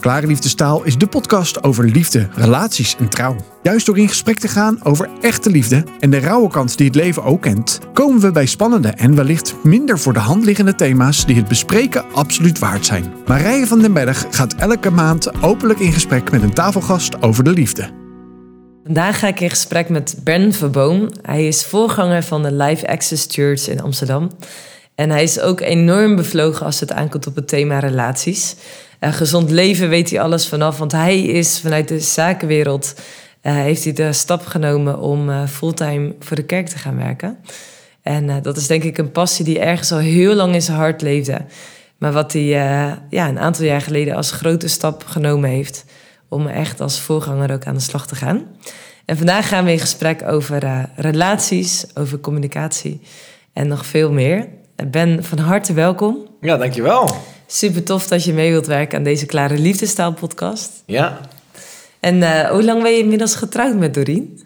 Klare Liefdestaal is de podcast over liefde, relaties en trouw. Juist door in gesprek te gaan over echte liefde en de rauwe kant die het leven ook kent, komen we bij spannende en wellicht minder voor de hand liggende thema's die het bespreken absoluut waard zijn. Marije van den Berg gaat elke maand openlijk in gesprek met een tafelgast over de liefde. Vandaag ga ik in gesprek met Ben Verboom. Hij is voorganger van de Life Access Church in Amsterdam. En hij is ook enorm bevlogen als het aankomt op het thema relaties. Uh, gezond leven weet hij alles vanaf, want hij is vanuit de zakenwereld... Uh, heeft hij de stap genomen om uh, fulltime voor de kerk te gaan werken. En dat is denk ik een passie die ergens al heel lang in zijn hart leefde. Maar wat hij ja, een aantal jaar geleden als grote stap genomen heeft... om echt als voorganger ook aan de slag te gaan. En vandaag gaan we in gesprek over relaties, over communicatie en nog veel meer. Ben, van harte welkom. Ja, dankjewel. Super tof dat je mee wilt werken aan deze Klare Liefdestaal podcast. Ja. En uh, hoe lang ben je inmiddels getrouwd met Doreen?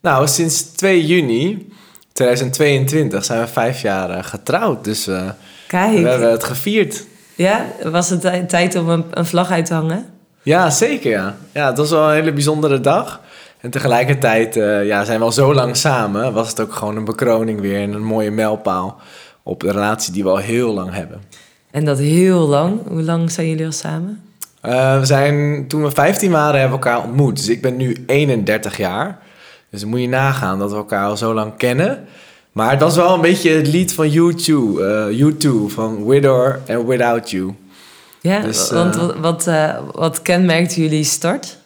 Nou, sinds 2 juni 2022 zijn we vijf jaar uh, getrouwd. Dus uh, Kijk. we hebben het gevierd. Ja, was het tijd om een, een, vlag uit te hangen? Ja, zeker ja. Ja, het was wel een hele bijzondere dag. En tegelijkertijd ja, zijn we al zo lang samen. Was het ook gewoon een bekroning weer en een mooie mijlpaal op de relatie die we al heel lang hebben. En dat heel lang. Hoe lang zijn jullie al samen? Uh, we zijn, toen we 15 waren, hebben we elkaar ontmoet. Dus ik ben nu 31 jaar. Dus dan moet je nagaan dat we elkaar al zo lang kennen. Maar het was wel een beetje het lied van U2, uh, U2 van With or and Without You. Ja, dus, want uh, wat, uh, wat kenmerkt jullie start?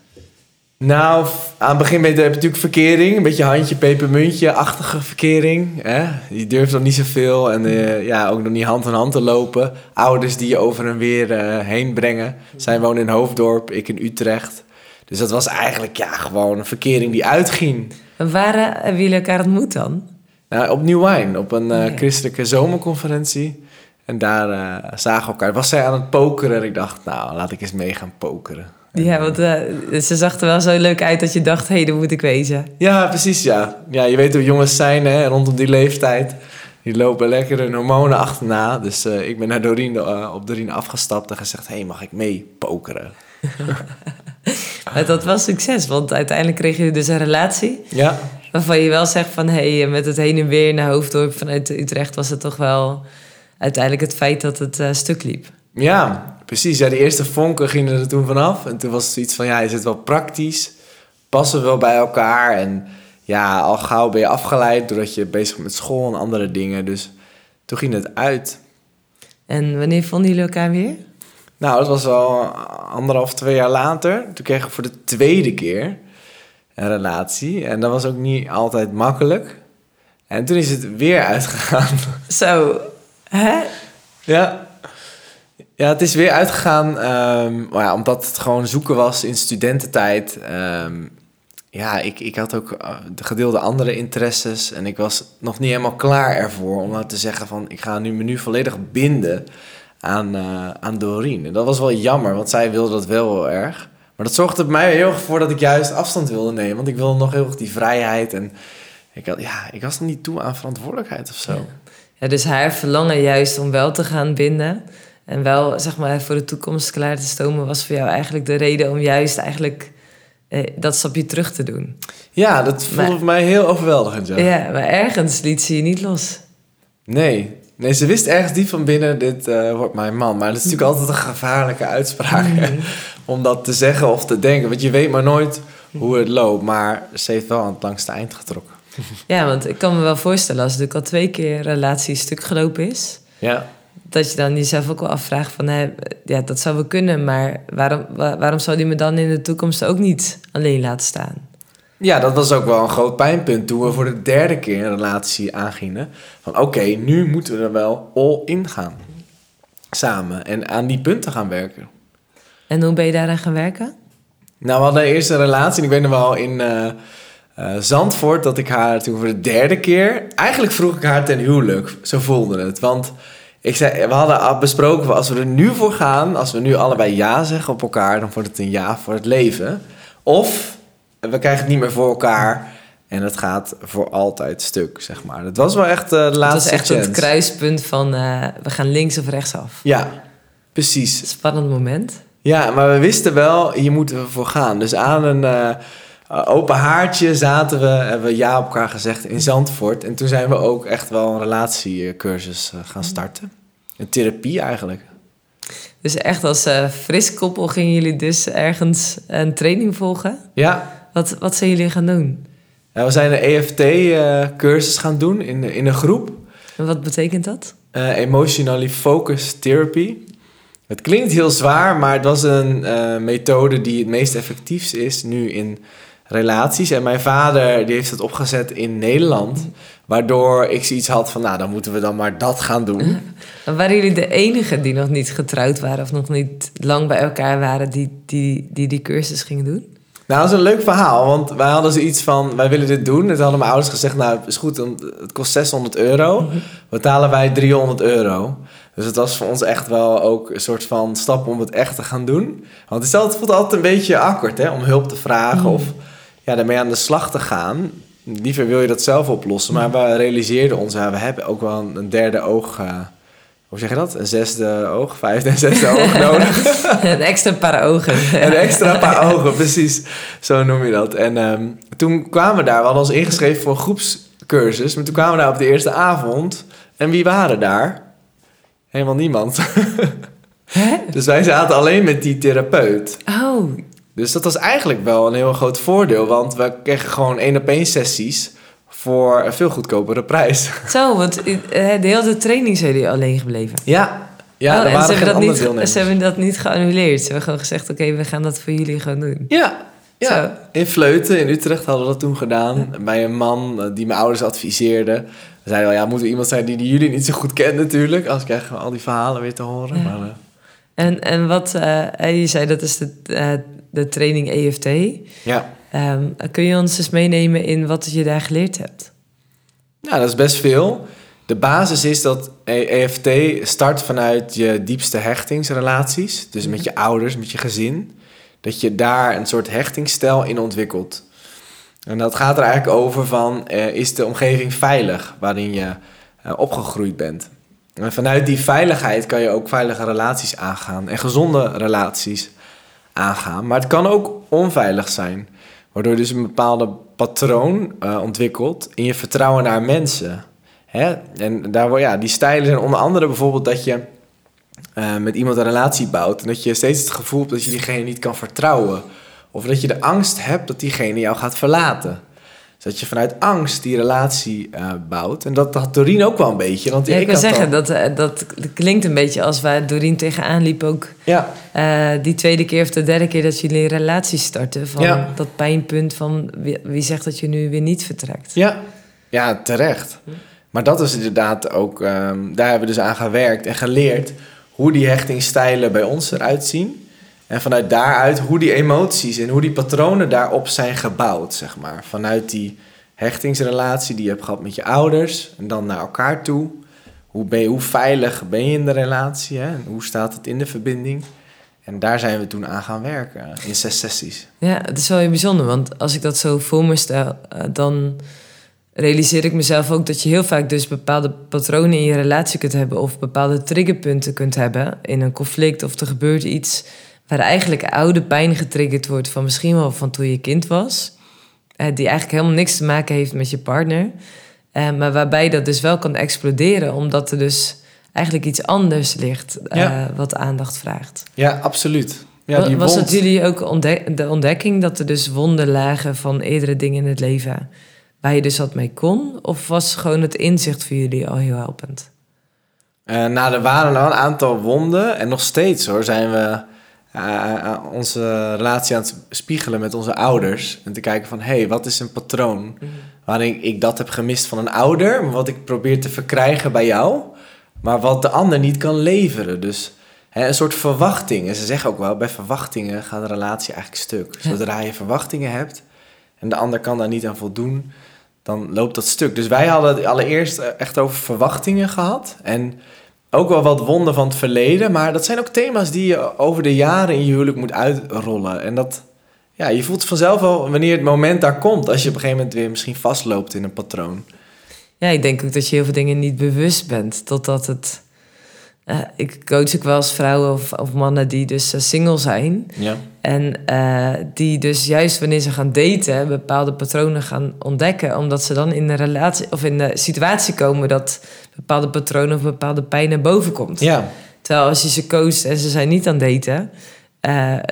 Nou, aan het begin heb je natuurlijk verkering. Een beetje handje, pepermuntje-achtige verkering. Hè? Je durft nog niet zoveel. En uh, ja, ook nog niet hand in hand te lopen. Ouders die je over en weer uh, heen brengen. Zij wonen in Hoofddorp, ik in Utrecht. Dus dat was eigenlijk ja, gewoon een verkering die uitging. Waar uh, hebben jullie elkaar ontmoet dan? Nou, op New Wine, op een okay. christelijke zomerconferentie. En daar zagen we elkaar. Was zij aan het pokeren en ik dacht, nou, laat ik eens mee gaan pokeren. Ja, want uh, ze zag er wel zo leuk uit dat je dacht, hé, hey, dat moet ik wezen. Ja, precies, ja. Ja, je weet hoe jongens zijn, hè, rondom die leeftijd. Die lopen lekker hun hormonen achterna. Dus uh, ik ben naar Doreen, uh, op Doreen afgestapt en gezegd, hé, hey, mag ik mee pokeren? maar dat was succes, want uiteindelijk kreeg je dus een relatie. Ja. Waarvan je wel zegt van, hé, hey, met het heen en weer naar Hoofddorp vanuit Utrecht... was het toch wel uiteindelijk het feit dat het stuk liep. Ja, precies. Ja, de eerste vonken gingen er toen vanaf. En toen was het zoiets van, ja, is het wel praktisch? Passen we wel bij elkaar? En ja, al gauw ben je afgeleid doordat je bezig bent met school en andere dingen. Dus toen ging het uit. En wanneer vonden jullie elkaar weer? Nou, het was wel anderhalf, twee jaar later. Toen kregen we voor de tweede keer een relatie. En dat was ook niet altijd makkelijk. En toen is het weer uitgegaan. Zo, hè? Ja, ja, het is weer uitgegaan, um, maar ja, omdat het gewoon zoeken was in studententijd. Um, ja, ik, ik had ook uh, gedeelde andere interesses en ik was nog niet helemaal klaar ervoor om nou te zeggen van ik ga nu me nu volledig binden aan, uh, aan Doreen. En dat was wel jammer, want zij wilde dat wel heel erg. Maar dat zorgde bij mij heel erg voor dat ik juist afstand wilde nemen, want ik wilde nog heel erg die vrijheid en ik, had, ja, ik was niet toe aan verantwoordelijkheid of zo. Ja, dus haar verlangen juist om wel te gaan binden en wel zeg maar voor de toekomst klaar te stomen, was voor jou eigenlijk de reden om juist eigenlijk eh, dat stapje terug te doen. Ja, dat voelde voor mij heel overweldigend. Ja. ja, maar ergens liet ze je niet los. Nee, nee ze wist ergens diep van binnen: dit uh, wordt mijn man. Maar dat is natuurlijk altijd een gevaarlijke uitspraak mm. om dat te zeggen of te denken. Want je weet maar nooit hoe het loopt. Maar ze heeft wel aan het langste eind getrokken. Ja, want ik kan me wel voorstellen als het al twee keer relatie stuk gelopen is. Ja dat je dan jezelf ook wel afvraagt van... Hè, ja, dat zou wel kunnen, maar waarom, waarom zou die me dan in de toekomst ook niet alleen laten staan? Ja, dat was ook wel een groot pijnpunt toen we voor de derde keer een relatie aangingen. Van oké, nu moeten we er wel all in gaan. Samen en aan die punten gaan werken. En hoe ben je daaraan gaan werken? Nou, we hadden eerst een relatie en ik weet nog wel in uh, uh, Zandvoort dat ik haar toen voor de derde keer... Eigenlijk vroeg ik haar ten huwelijk, zo voelde het. Want ik zei, we hadden besproken, als we er nu voor gaan, als we nu allebei ja zeggen op elkaar, dan wordt het een ja voor het leven. Of we krijgen het niet meer voor elkaar en het gaat voor altijd stuk, zeg maar. Dat was wel echt uh, de laatste Het was echt het kruispunt van uh, we gaan links of rechts af. Ja, precies. Spannend moment. Ja, maar we wisten wel, hier moeten we voor gaan. Dus aan een eh, open haartje zaten we, hebben we ja op elkaar gezegd in Zandvoort. En toen zijn we ook echt wel een relatiecursus eh, gaan starten. Een therapie eigenlijk. Dus echt als uh, fris koppel gingen jullie dus ergens een training volgen? Ja. Wat, wat zijn jullie gaan doen? Ja, we zijn een EFT-cursus gaan doen in, in een groep. En wat betekent dat? emotionally Focused Therapy. Het klinkt heel zwaar, maar het was een methode die het meest effectief is nu in relaties. En mijn vader die heeft het opgezet in Nederland. Waardoor ik zoiets had van, nou, dan moeten we dan maar dat gaan doen. Waren jullie de enige die nog niet getrouwd waren... of nog niet lang bij elkaar waren die die, die, die cursus gingen doen? Nou, dat is een leuk verhaal, want wij hadden zoiets van, wij willen dit doen. En toen hadden mijn ouders gezegd, nou, is goed, het kost 600 euro. Mhm. Betalen wij 300 euro. Dus het was voor ons echt wel ook een soort van stap om het echt te gaan doen. Want het, is altijd, voelt altijd een beetje akkoord, hè, om hulp te vragen mm. of ja, daarmee aan de slag te gaan. Liever wil je dat zelf oplossen, maar we realiseerden ons, ja, we hebben ook wel een derde oog... Uh, hoe zeg je dat? Een zesde oog, vijfde en zesde oog nodig. een extra paar ogen. een extra paar ogen, precies. Zo noem je dat. En um, toen kwamen we daar, we hadden ons ingeschreven voor een groepscursus. Maar toen kwamen we daar op de eerste avond. En wie waren daar? Helemaal niemand. Hè? Dus wij zaten alleen met die therapeut. Oh. Dus dat was eigenlijk wel een heel groot voordeel. Want we kregen gewoon één op één sessies voor een veel goedkopere prijs. Zo, want eh, de hele training zijn jullie alleen gebleven? Ja. Ja, oh, en ze hebben, dat niet, ze hebben dat niet geannuleerd. Ze hebben gewoon gezegd, oké, we gaan dat voor jullie gewoon doen. Ja, ja. in Vleuten in Utrecht hadden we dat toen gedaan. Bij een man eh, die mijn ouders adviseerde. We zeiden wel, ja, moet er iemand zijn die, die jullie niet zo goed kent natuurlijk. Als krijgen we al die verhalen weer te horen. Maar, uh... en, en wat, uh, je zei dat is de, de training EFT. Ja. Um, kun je ons eens meenemen in wat je daar geleerd hebt? Nou, dat is best veel. De basis is dat EFT start vanuit je diepste hechtingsrelaties. Dus met je ouders, met je gezin. Dat je daar een soort hechtingsstijl in ontwikkelt. En dat gaat er eigenlijk over van, uh, is de omgeving veilig waarin je uh, opgegroeid bent? En vanuit die veiligheid kan je ook veilige relaties aangaan en gezonde relaties aangaan. Maar het kan ook onveilig zijn, waardoor dus een bepaalde patroon uh, ontwikkelt in je vertrouwen naar mensen. Hè? En daar, ja, die stijlen zijn onder andere bijvoorbeeld dat je met iemand een relatie bouwt en dat je steeds het gevoel hebt dat je diegene niet kan vertrouwen of dat je de angst hebt dat diegene jou gaat verlaten. Dat je vanuit angst die relatie uh, bouwt. En dat had Doreen ook wel een beetje. Want ja, ik, ik wil zeggen, dat, uh, dat klinkt een beetje als waar Doreen tegenaan liep ook. Ja. Uh, die tweede keer of de derde keer dat jullie een relatie starten. Van ja. dat pijnpunt van wie, wie, zegt dat je nu weer niet vertrekt. Ja, ja terecht. Maar dat is inderdaad ook, um, daar hebben we dus aan gewerkt en geleerd hoe die hechtingsstijlen bij ons eruit zien. En vanuit daaruit hoe die emoties en hoe die patronen daarop zijn gebouwd, zeg maar. Vanuit die hechtingsrelatie die je hebt gehad met je ouders en dan naar elkaar toe. Hoe, ben hoe veilig ben je in de relatie en hoe staat het in de verbinding? En daar zijn we toen aan gaan werken in zes sessies. Ja, het is wel heel bijzonder, want als ik dat zo voor me stel, eh, dan realiseer ik mezelf ook dat je heel vaak dus bepaalde patronen in je relatie kunt hebben of bepaalde triggerpunten kunt hebben in een conflict of er gebeurt iets waar eigenlijk oude pijn getriggerd wordt van misschien wel van toen je kind was. Uh, die eigenlijk helemaal niks te maken heeft met je partner. Uh, maar waarbij dat dus wel kan exploderen, omdat er dus eigenlijk iets anders ligt uh, ja. wat aandacht vraagt. Ja, absoluut. Ja, die was het jullie ook ontdek de ontdekking dat er dus wonden lagen van eerdere dingen in het leven waar je dus wat mee kon? Of was gewoon het inzicht voor jullie al heel helpend? nou, er waren wel een aantal wonden en nog steeds hoor zijn we uh, onze relatie aan het spiegelen met onze ouders. En te kijken van, hé, hey, wat is een patroon mm waarin ik dat heb gemist van een ouder, wat ik probeer te verkrijgen bij jou, maar wat de ander niet kan leveren. Dus hè, een soort verwachting. En ze zeggen ook wel, bij verwachtingen gaat de relatie eigenlijk stuk. Zodra je verwachtingen hebt en de ander kan daar niet aan voldoen, dan loopt dat stuk. Dus wij hadden het allereerst echt over verwachtingen gehad. En ook wel wat wonden van het verleden, maar dat zijn ook thema's die je over de jaren in je huwelijk moet uitrollen. En dat, ja, je voelt vanzelf wel wanneer het moment daar komt, als je op een gegeven moment weer misschien vastloopt in een patroon. Ja, ik denk ook dat je heel veel dingen niet bewust bent, totdat het eh, ik coach ook wel eens vrouwen of, of mannen die dus eh, single zijn. Ja. En eh, die dus juist wanneer ze gaan daten, bepaalde patronen gaan ontdekken. Omdat ze dan in de relatie of in de situatie komen dat bepaalde patronen of bepaalde pijn naar boven komt. Ja. Terwijl als je ze coacht en ze zijn niet aan daten,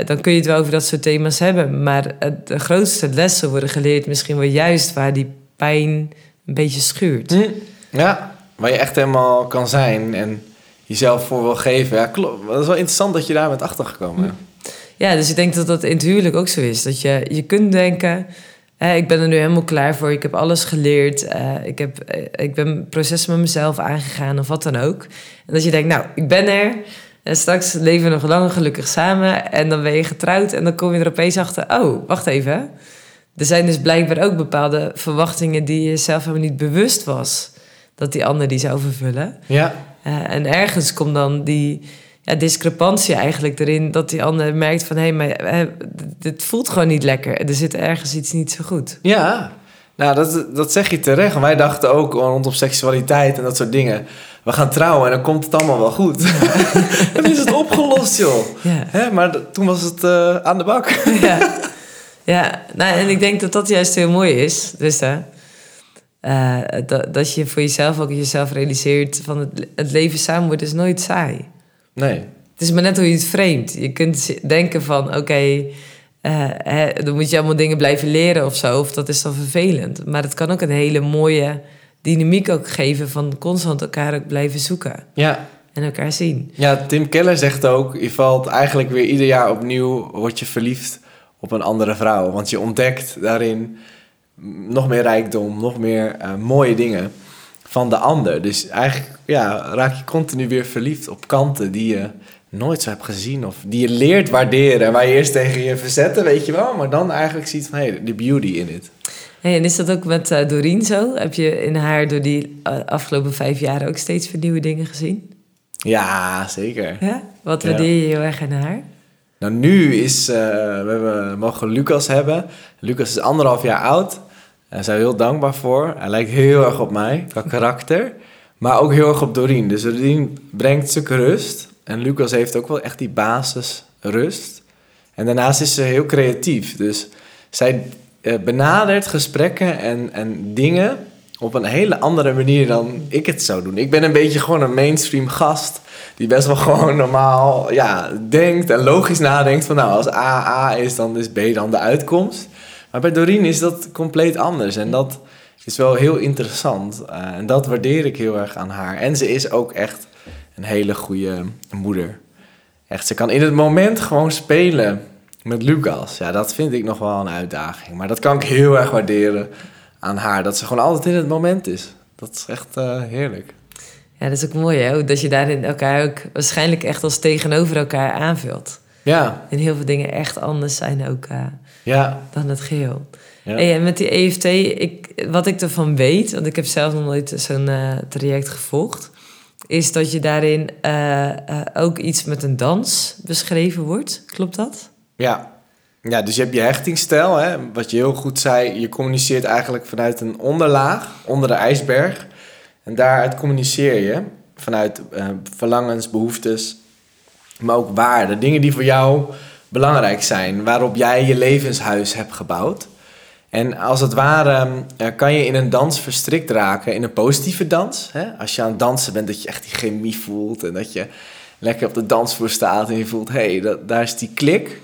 dan kun je het wel over dat soort thema's hebben. Maar de grootste lessen worden geleerd misschien wel juist waar die pijn een beetje schuurt. Hm. Ja, waar je echt helemaal kan zijn en jezelf voor wil geven. Ja, klopt. Dat is wel interessant dat je daar bent achtergekomen. Hm. Ja, dus ik denk dat dat in het huwelijk ook zo is. Dat je, je kunt denken, hè, ik ben er nu helemaal klaar voor. Ik heb alles geleerd. eh, ik, heb, eh, ik ben een proces met mezelf aangegaan of wat dan ook. En dat je denkt, nou, ik ben er. En straks leven we nog lang gelukkig samen. En dan ben je getrouwd en dan kom je er opeens achter... oh, wacht even. Er zijn dus blijkbaar ook bepaalde verwachtingen... die je zelf helemaal niet bewust was... dat die ander die zou vervullen. Ja, Eh, en ergens komt dan die ja, discrepantie eigenlijk erin dat die ander merkt van hé, hey, maar eh, dit voelt gewoon niet lekker. Er zit ergens iets niet zo goed. ja. Nou, dat, dat zeg je terecht. Wij dachten ook rondom seksualiteit en dat soort dingen. We gaan trouwen en dan komt het allemaal wel goed. dan is het opgelost, joh. Ja. Hè? Maar toen was het eh, aan de bak. ja. ja, nou, en ik denk dat dat juist heel mooi is. Dus hè, eh, dat, dat je voor jezelf ook jezelf realiseert van het, het leven samen wordt is nooit saai. Nee. Het is maar net hoe je het framet. Je kunt denken van, oké, eh, dan moet je allemaal dingen blijven leren of zo. Of dat is dan vervelend. Maar het kan ook een hele mooie dynamiek ook geven van constant elkaar ook blijven zoeken. Ja. En elkaar zien. ja, Tim Keller zegt ook... je valt eigenlijk weer ieder jaar opnieuw... word je verliefd op een andere vrouw. Want je ontdekt daarin nog meer rijkdom... nog meer eh, mooie dingen van de ander. Dus eigenlijk ja, raak je continu weer verliefd op kanten... die je nooit zo hebt gezien... of die je leert waarderen... waar je eerst tegen je verzette, weet je wel... maar dan eigenlijk ziet van... hé, hey, de beauty in. Hey, en is dat ook met eh Doreen zo? Heb je in haar door die eh, afgelopen vijf jaar ook steeds weer nieuwe dingen gezien? Ja, zeker. Ja? Wat waardeer je heel erg aan haar? Nou, nu is, eh, we mogen Lucas hebben. Lucas is anderhalf jaar oud. Daar zijn we heel dankbaar voor. Hij lijkt heel erg op mij, qua karakter. Maar ook heel erg op Doreen. Dus Doreen brengt stukken rust. En Lucas heeft ook wel echt die basis rust. En daarnaast is ze heel creatief. Dus zij eh, benadert gesprekken en, en dingen op een hele andere manier dan ik het zou doen. Ik ben een beetje gewoon een mainstream gast die best wel gewoon normaal ja, denkt en logisch nadenkt van nou, als A A is, dan is B dan de uitkomst. Maar bij Doreen is dat compleet anders en dat is wel heel interessant. Eh, en dat waardeer ik heel erg aan haar. En ze is ook echt een hele goede moeder. Echt, ze kan in het moment gewoon spelen met Lucas. Ja, dat vind ik nog wel een uitdaging. Maar dat kan ik heel erg waarderen aan haar. Dat ze gewoon altijd in het moment is. Dat is echt eh, heerlijk. Ja, dat is ook mooi hè? Dat je daarin elkaar ook waarschijnlijk echt als tegenover elkaar aanvult. Ja, En heel veel dingen echt anders zijn ook eh, ja. dan het geheel. ja. Hey, en met die EFT, ik, wat ik ervan weet, want ik heb zelf nog nooit zo'n eh, traject gevolgd, is dat je daarin ook iets met een dans beschreven wordt. Klopt dat? Ja. Ja, dus je hebt je hechtingsstijl. Hè? Wat je heel goed zei, je communiceert eigenlijk vanuit een onderlaag, onder de ijsberg. En daaruit communiceer je vanuit eh, verlangens, behoeftes, maar ook waarden. Dingen die voor jou belangrijk zijn, waarop jij je levenshuis hebt gebouwd. En als het ware eh, kan je in een dans verstrikt raken, in een positieve dans. Hè? Als je aan het dansen bent, dat je echt die chemie voelt en dat je lekker op de dansvloer staat en je voelt, hé, hey, daar is die klik.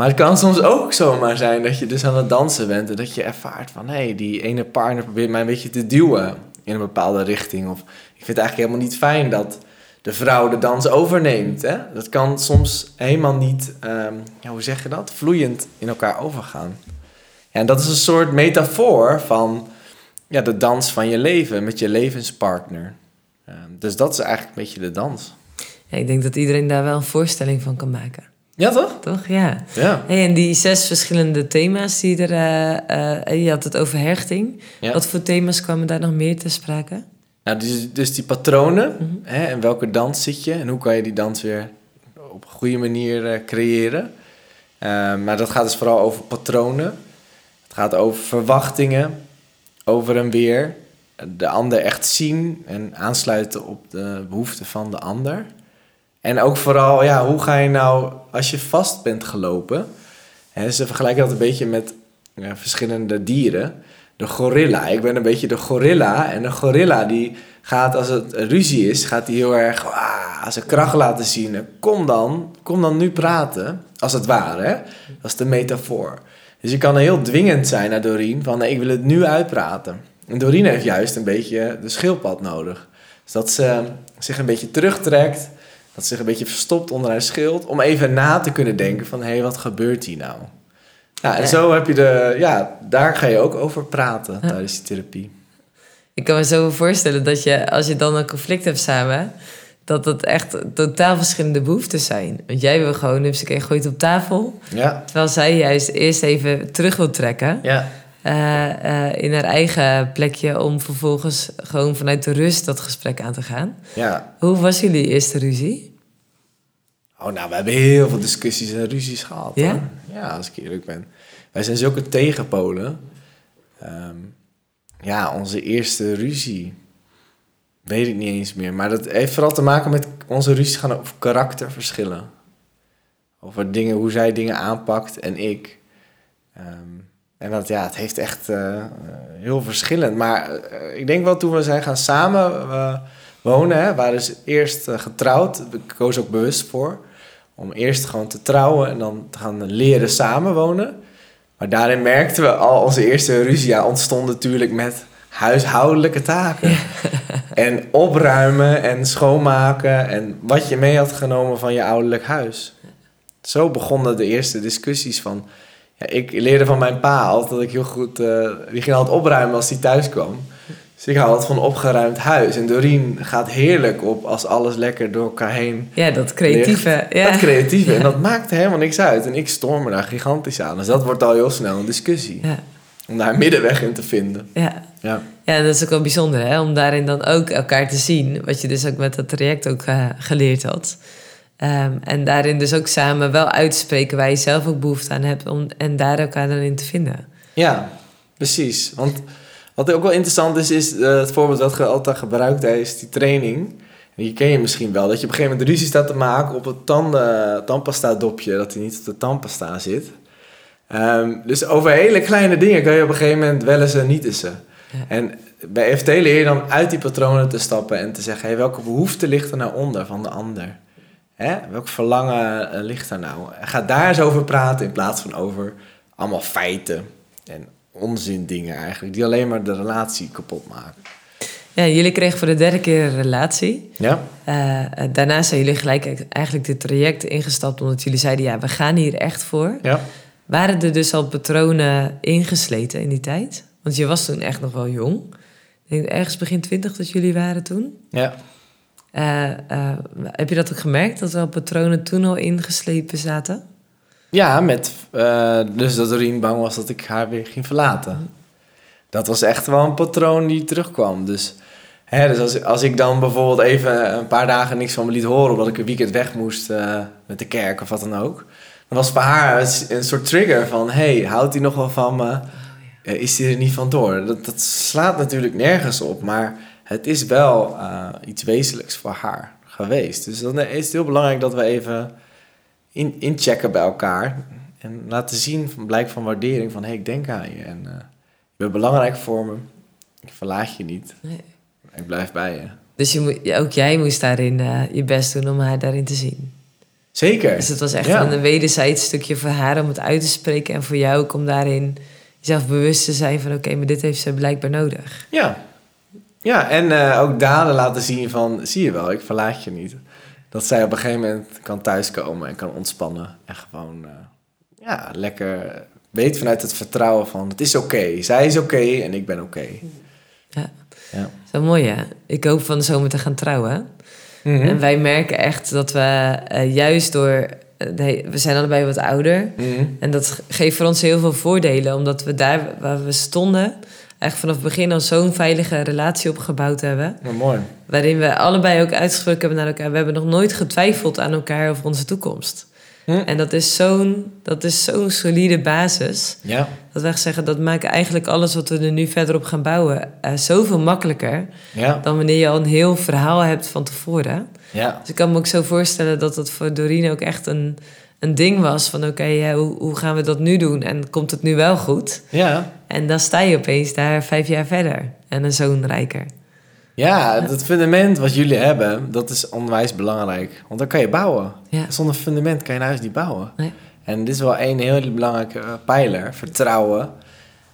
Maar het kan soms ook zomaar zijn dat je dus aan het dansen bent en dat je ervaart van, hé, hey, die ene partner probeert mij een beetje te duwen in een bepaalde richting. Of ik vind het eigenlijk helemaal niet fijn dat de vrouw de dans overneemt. Hè? Dat kan soms helemaal niet, ehm, ja, hoe zeg je dat, vloeiend in elkaar overgaan. Ja, en dat is een soort metafoor van ja, de dans van je leven met je levenspartner. Ehm, dus dat is eigenlijk een beetje de dans. Ja, ik denk dat iedereen daar wel een voorstelling van kan maken. Ja, toch? Toch? Ja. Ja. Hey, en die zes verschillende thema's die er... eh, eh, je had het over hechting. ja. Wat voor thema's kwamen daar nog meer te sprake? Nou, dus, dus die patronen, Mhm. hè, en welke dans zit je en hoe kan je die dans weer op een goede manier eh, creëren. Ehm, maar dat gaat dus vooral over patronen. Het gaat over verwachtingen, over en weer. De ander echt zien en aansluiten op de behoeften van de ander. En ook vooral, ja, hoe ga je nou, als je vast bent gelopen... Hè, ze vergelijken dat een beetje met ja, verschillende dieren. De gorilla, ik ben een beetje de gorilla. En de gorilla die gaat, als het ruzie is, gaat hij heel erg ah, zijn kracht laten zien. Kom dan, kom dan nu praten, als het ware. Hè? Dat is de metafoor. Dus je kan heel dwingend zijn naar Doreen, van ik wil het nu uitpraten. En Doreen heeft juist een beetje de schildpad nodig. Dus dat ze zich een beetje terugtrekt, dat zich een beetje verstopt onder haar schild, om even na te kunnen denken van, hé, hey, wat gebeurt hier nou? Ja, en Ja. zo heb je de, ja, daar ga je ook over praten tijdens die therapie. Ik kan me zo voorstellen dat je, als je dan een conflict hebt samen, dat dat echt totaal verschillende behoeftes zijn. Want jij wil gewoon, hupsakee, gooi het op tafel. Ja, Terwijl zij juist eerst even terug wil trekken ja. Eh, eh, in haar eigen plekje om vervolgens gewoon vanuit de rust dat gesprek aan te gaan. ja. Hoe was jullie eerste ruzie? Oh, nou, we hebben heel veel discussies en ruzies gehad. Ja? hoor. Ja, als ik eerlijk ben. Wij zijn zulke tegenpolen. Ehm, ja, onze eerste ruzie. Weet ik niet eens meer. Maar dat heeft vooral te maken met onze ruzies gaan over karakterverschillen. Over dingen, hoe zij dingen aanpakt en ik. Ehm, en dat, ja, het heeft echt eh, eh, heel verschillend. Maar eh, ik denk wel toen we zijn gaan samen wonen, hè, waren ze eerst getrouwd. Ik koos ook bewust voor. Om eerst gewoon te trouwen en dan te gaan leren samenwonen. Maar daarin merkten we al onze eerste ruzie ja, ontstond natuurlijk met huishoudelijke taken. En opruimen en schoonmaken en wat je mee had genomen van je ouderlijk huis. Zo begonnen de eerste discussies van... Ja, ik leerde van mijn pa altijd dat ik heel goed... eh, die ging altijd opruimen als hij thuis kwam. Dus ik hou altijd van opgeruimd huis. En Doreen gaat heerlijk op als alles lekker door elkaar heen Ja, dat creatieve. Ja. dat creatieve. En dat maakte helemaal niks uit. En ik storm me daar gigantisch aan. Dus dat wordt al heel snel een discussie. Ja, Om daar een middenweg in te vinden. ja. Ja, ja, dat is ook wel bijzonder, hè? om daarin dan ook elkaar te zien. Wat je dus ook met dat traject ook eh, geleerd had. Ehm, en daarin dus ook samen wel uitspreken waar je zelf ook behoefte aan hebt. Om, en daar elkaar dan in te vinden. ja precies. Want wat ook wel interessant is, is eh, het voorbeeld dat je altijd gebruikt tijdens die training. En die ken je misschien wel. Dat je op een gegeven moment ruzie staat te maken op het tanden, tandpasta dopje. Dat hij niet op de tandpasta zit. Ehm, dus over hele kleine dingen kan je op een gegeven moment wel eens en niet eens. Ja. En bij EFT leer je dan uit die patronen te stappen en te zeggen: hey, welke behoefte ligt er nou onder van de ander? Hè? Welk verlangen eh, ligt er nou? Ga daar eens over praten in plaats van over allemaal feiten en onzin dingen eigenlijk, die alleen maar de relatie kapot maken. Ja, jullie kregen voor de derde keer een relatie. Ja? Eh, daarna zijn jullie gelijk eigenlijk dit traject ingestapt. Omdat jullie zeiden, ja, we gaan hier echt voor. Ja. Waren er dus al patronen ingesleten in die tijd? Want je was toen echt nog wel jong. Ik denk ergens begin twintig dat jullie waren toen. Ja. Eh, eh, heb je dat ook gemerkt, dat er al patronen toen al ingeslepen zaten? Ja, met, eh, dus dat Doreen bang was dat ik haar weer ging verlaten. Dat was echt wel een patroon die terugkwam. Dus, hè, dus als, als ik dan bijvoorbeeld even een paar dagen niks van me liet horen... omdat ik een weekend weg moest met de kerk of wat dan ook... dan was voor haar een, een soort trigger van... hey, houdt hij nog wel van me? Eh, is hij er niet van door? Dat, dat slaat natuurlijk nergens op, maar het is wel eh, iets wezenlijks voor haar geweest. Dus dan is het heel belangrijk dat we even in, inchecken bij elkaar. En laten zien van blijk van waardering van... hé, hey, ik denk aan je en eh, je bent belangrijk voor me. Ik verlaat je niet. Nee. Ik blijf bij je. Dus je, moet- ook jij moest daarin eh, je best doen om haar daarin te zien. Zeker. Dus het was echt Ja. een wederzijds stukje voor haar om het uit te spreken. En voor jou ook om daarin jezelf bewust te zijn van... oké, maar dit heeft ze blijkbaar nodig. Ja. Ja, en eh, ook daden laten zien van... zie je wel, ik verlaat je niet. Dat zij op een gegeven moment kan thuiskomen en kan ontspannen. En gewoon eh, ja, lekker weet vanuit het vertrouwen van... het is oké, zij is oké en ik ben oké. Ja. Ja. Zo mooi, hè? Ik hoop van de zomer te gaan trouwen. Mhm. En wij merken echt dat we eh, juist door... we zijn allebei wat ouder. Mhm. En dat ge- geeft voor ons heel veel voordelen. Omdat we daar waar we stonden... eigenlijk vanaf het begin al zo'n veilige relatie opgebouwd hebben. Mooi. Waarin we allebei ook uitgesproken hebben naar elkaar... we hebben nog nooit getwijfeld aan elkaar over onze toekomst. Hm. En dat is zo'n dat is zo'n solide basis. Ja. Dat wij zeggen, dat maakt eigenlijk alles wat we er nu verder op gaan bouwen eh, zoveel makkelijker Ja. dan wanneer je al een heel verhaal hebt van tevoren. Ja. Dus ik kan me ook zo voorstellen dat het voor Doreen ook echt een, een ding was van oké, ja, hoe, hoe gaan we dat nu doen? En komt het nu wel goed? Ja. En dan sta je opeens daar vijf jaar verder en een zoon rijker. Ja, dat fundament wat jullie hebben, dat is onwijs belangrijk. Want dan kan je bouwen. Ja. Zonder fundament kan je een huis niet bouwen. Nee. En dit is wel één heel belangrijke eh, pijler. Vertrouwen.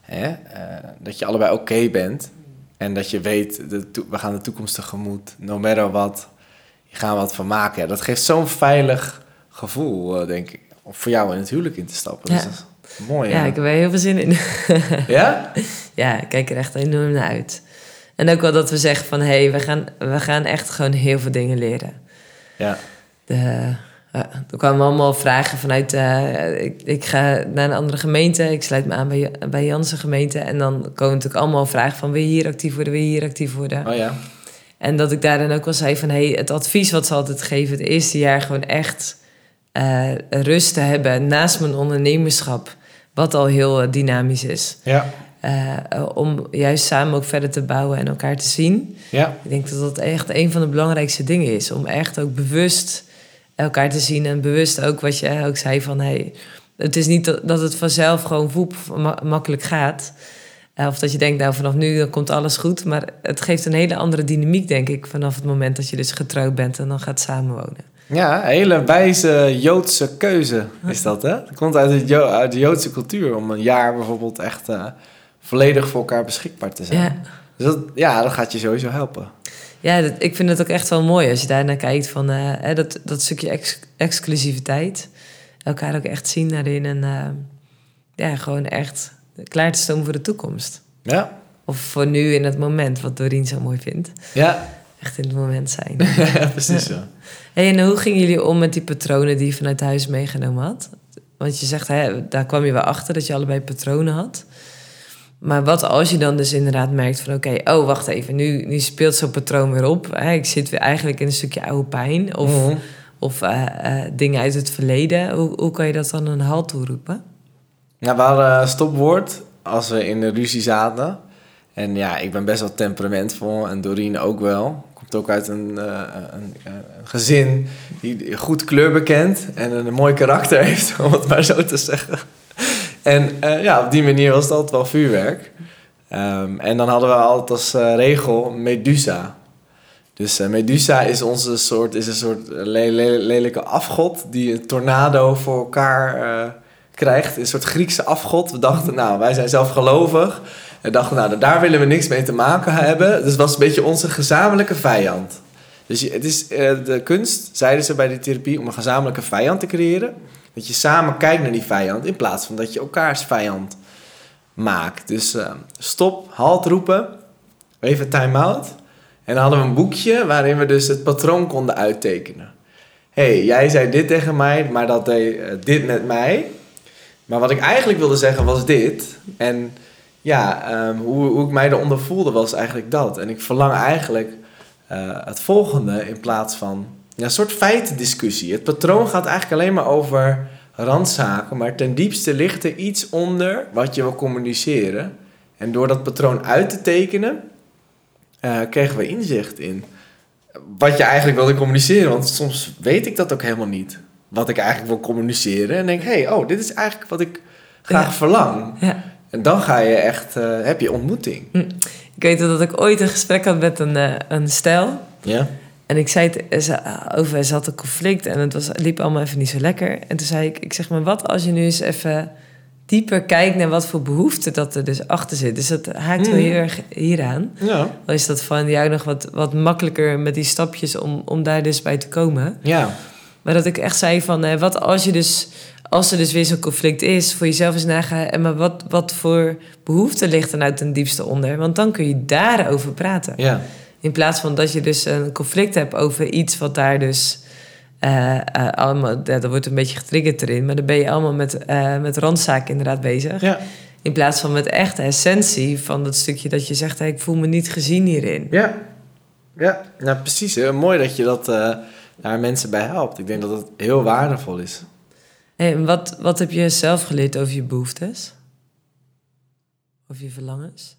Hè? eh, dat je allebei oké bent. En dat je weet, de we gaan de toekomst tegemoet. No matter what. Je gaat wat van maken. Ja, dat geeft zo'n veilig gevoel, eh, denk ik. Om voor jou in het huwelijk in te stappen. Dus Ja. dat is mooi. Ja, Ja? ik heb er heel veel zin in. ja? ja, ik kijk er echt enorm naar uit. En ook wel dat we zeggen van hé, hey, we, gaan, we gaan echt gewoon heel veel dingen leren. Ja. De, er kwamen allemaal vragen vanuit. eh, ik, ik ga naar een andere gemeente. Ik sluit me aan bij, bij Janse gemeente. En dan komen natuurlijk allemaal vragen van: wil je hier actief worden? Wil je hier actief worden? Oh ja. En dat ik daar dan ook wel zei van... Hey, het advies wat ze altijd geven... het eerste jaar gewoon echt eh, rust te hebben... naast mijn ondernemerschap... wat al heel eh, dynamisch is. Ja. Eh, om juist samen ook verder te bouwen en elkaar te zien. Ja. Ik denk dat dat echt een van de belangrijkste dingen is. Om echt ook bewust elkaar te zien. En bewust ook wat je ook zei van... Hey, het is niet dat, het vanzelf gewoon voep ma- makkelijk gaat. Of dat je denkt, nou vanaf nu dan komt alles goed. Maar het geeft een hele andere dynamiek, denk ik... vanaf het moment dat je dus getrouwd bent en dan gaat samenwonen. Ja, een hele wijze Joodse keuze is dat, hè? Het komt uit, het Jo- uit de Joodse cultuur om een jaar bijvoorbeeld echt eh, volledig voor elkaar beschikbaar te zijn. Ja, Dus dat, ja, dat gaat je sowieso helpen. ja dat, ik vind het ook echt wel mooi als je daarnaar kijkt... van eh, hè, dat, dat stukje ex- exclusiviteit. Elkaar ook echt zien daarin en eh, ja, gewoon echt klaar te stomen voor de toekomst. Ja, Of voor nu in het moment, wat Doreen zo mooi vindt. ja, Echt in het moment zijn. ja precies zo. hey, en hoe gingen jullie om met die patronen die je vanuit huis meegenomen had? Want je zegt, hè, daar kwam je wel achter dat je allebei patronen had. Maar wat als je dan dus inderdaad merkt van... oké, oh, wacht even, nu, nu speelt zo'n patroon weer op. Hè? Ik zit weer eigenlijk in een stukje oude pijn. Of, Mhm. of eh, eh, dingen uit het verleden. Hoe, hoe kan je dat dan een halt toeroepen? Ja, we hadden stopwoord als we in de ruzie zaten. En ja, ik ben best wel temperamentvol en Doreen ook wel. Komt ook uit een, eh, een, een gezin die goed kleur bekent en een mooi karakter heeft, om het maar zo te zeggen. En eh, ja, op die manier was altijd wel vuurwerk. Ehm, en dan hadden we altijd als eh, regel Medusa. Dus eh, Medusa is, onze soort, is een soort le- le- lelijke afgod die een tornado voor elkaar eh, krijgt. Een soort Griekse afgod. We dachten, nou, wij zijn zelf gelovig. En dachten, nou, daar willen we niks mee te maken hebben. Dus het was een beetje onze gezamenlijke vijand. Dus het is eh, de kunst, zeiden ze bij de therapie, om een gezamenlijke vijand te creëren. Dat je samen kijkt naar die vijand in plaats van dat je elkaars vijand maakt. Dus eh, stop, halt roepen, even time-out. En dan hadden we een boekje waarin we dus het patroon konden uittekenen. hey, jij zei dit tegen mij, maar dat deed eh, dit met mij. Maar wat ik eigenlijk wilde zeggen was dit. En ja, ehm, hoe, hoe ik mij eronder voelde was eigenlijk dat. En ik verlang eigenlijk eh, het volgende in plaats van ja, een soort feitendiscussie. Het patroon gaat eigenlijk alleen maar over randzaken, maar ten diepste ligt er iets onder wat je wil communiceren. En door dat patroon uit te tekenen, eh, kregen we inzicht in wat je eigenlijk wilde communiceren. Want soms weet ik dat ook helemaal niet. Wat ik eigenlijk wil communiceren. En denk, hé, hey, oh, dit is eigenlijk wat ik graag Ja. verlang. Ja. En dan ga je echt, eh, heb je ontmoeting. Ik weet dat ik ooit een gesprek had met een, eh, een stijl. Ja? En ik zei het over, ze had een conflict en het was, liep allemaal even niet zo lekker. En toen zei ik, ik zeg maar, wat als je nu eens even dieper kijkt naar wat voor behoefte dat er dus achter zit. Dus dat haakt wel Mhm. heel erg hieraan. Ja. Dan is dat van jou nog wat, wat makkelijker met die stapjes om, om daar dus bij te komen. Ja. Maar dat ik echt zei van, eh, wat als je dus, als er dus weer zo'n conflict is, voor jezelf eens nagaan, en maar wat, wat voor behoefte ligt er nou ten diepste onder? Want dan kun je daarover praten. Ja. In plaats van dat je dus een conflict hebt over iets wat daar dus eh, eh, allemaal, ja, dat wordt een beetje getriggerd erin, maar dan ben je allemaal met, eh met randzaken inderdaad bezig. Ja. In plaats van met echt de essentie van dat stukje dat je zegt, hey, ik voel me niet gezien hierin. Ja. Ja. Nou, precies. Hè. Mooi dat je dat, eh, daar mensen bij helpt. Ik denk dat het heel waardevol is. Hey, wat, wat heb je zelf geleerd over je behoeftes? Over je verlangens?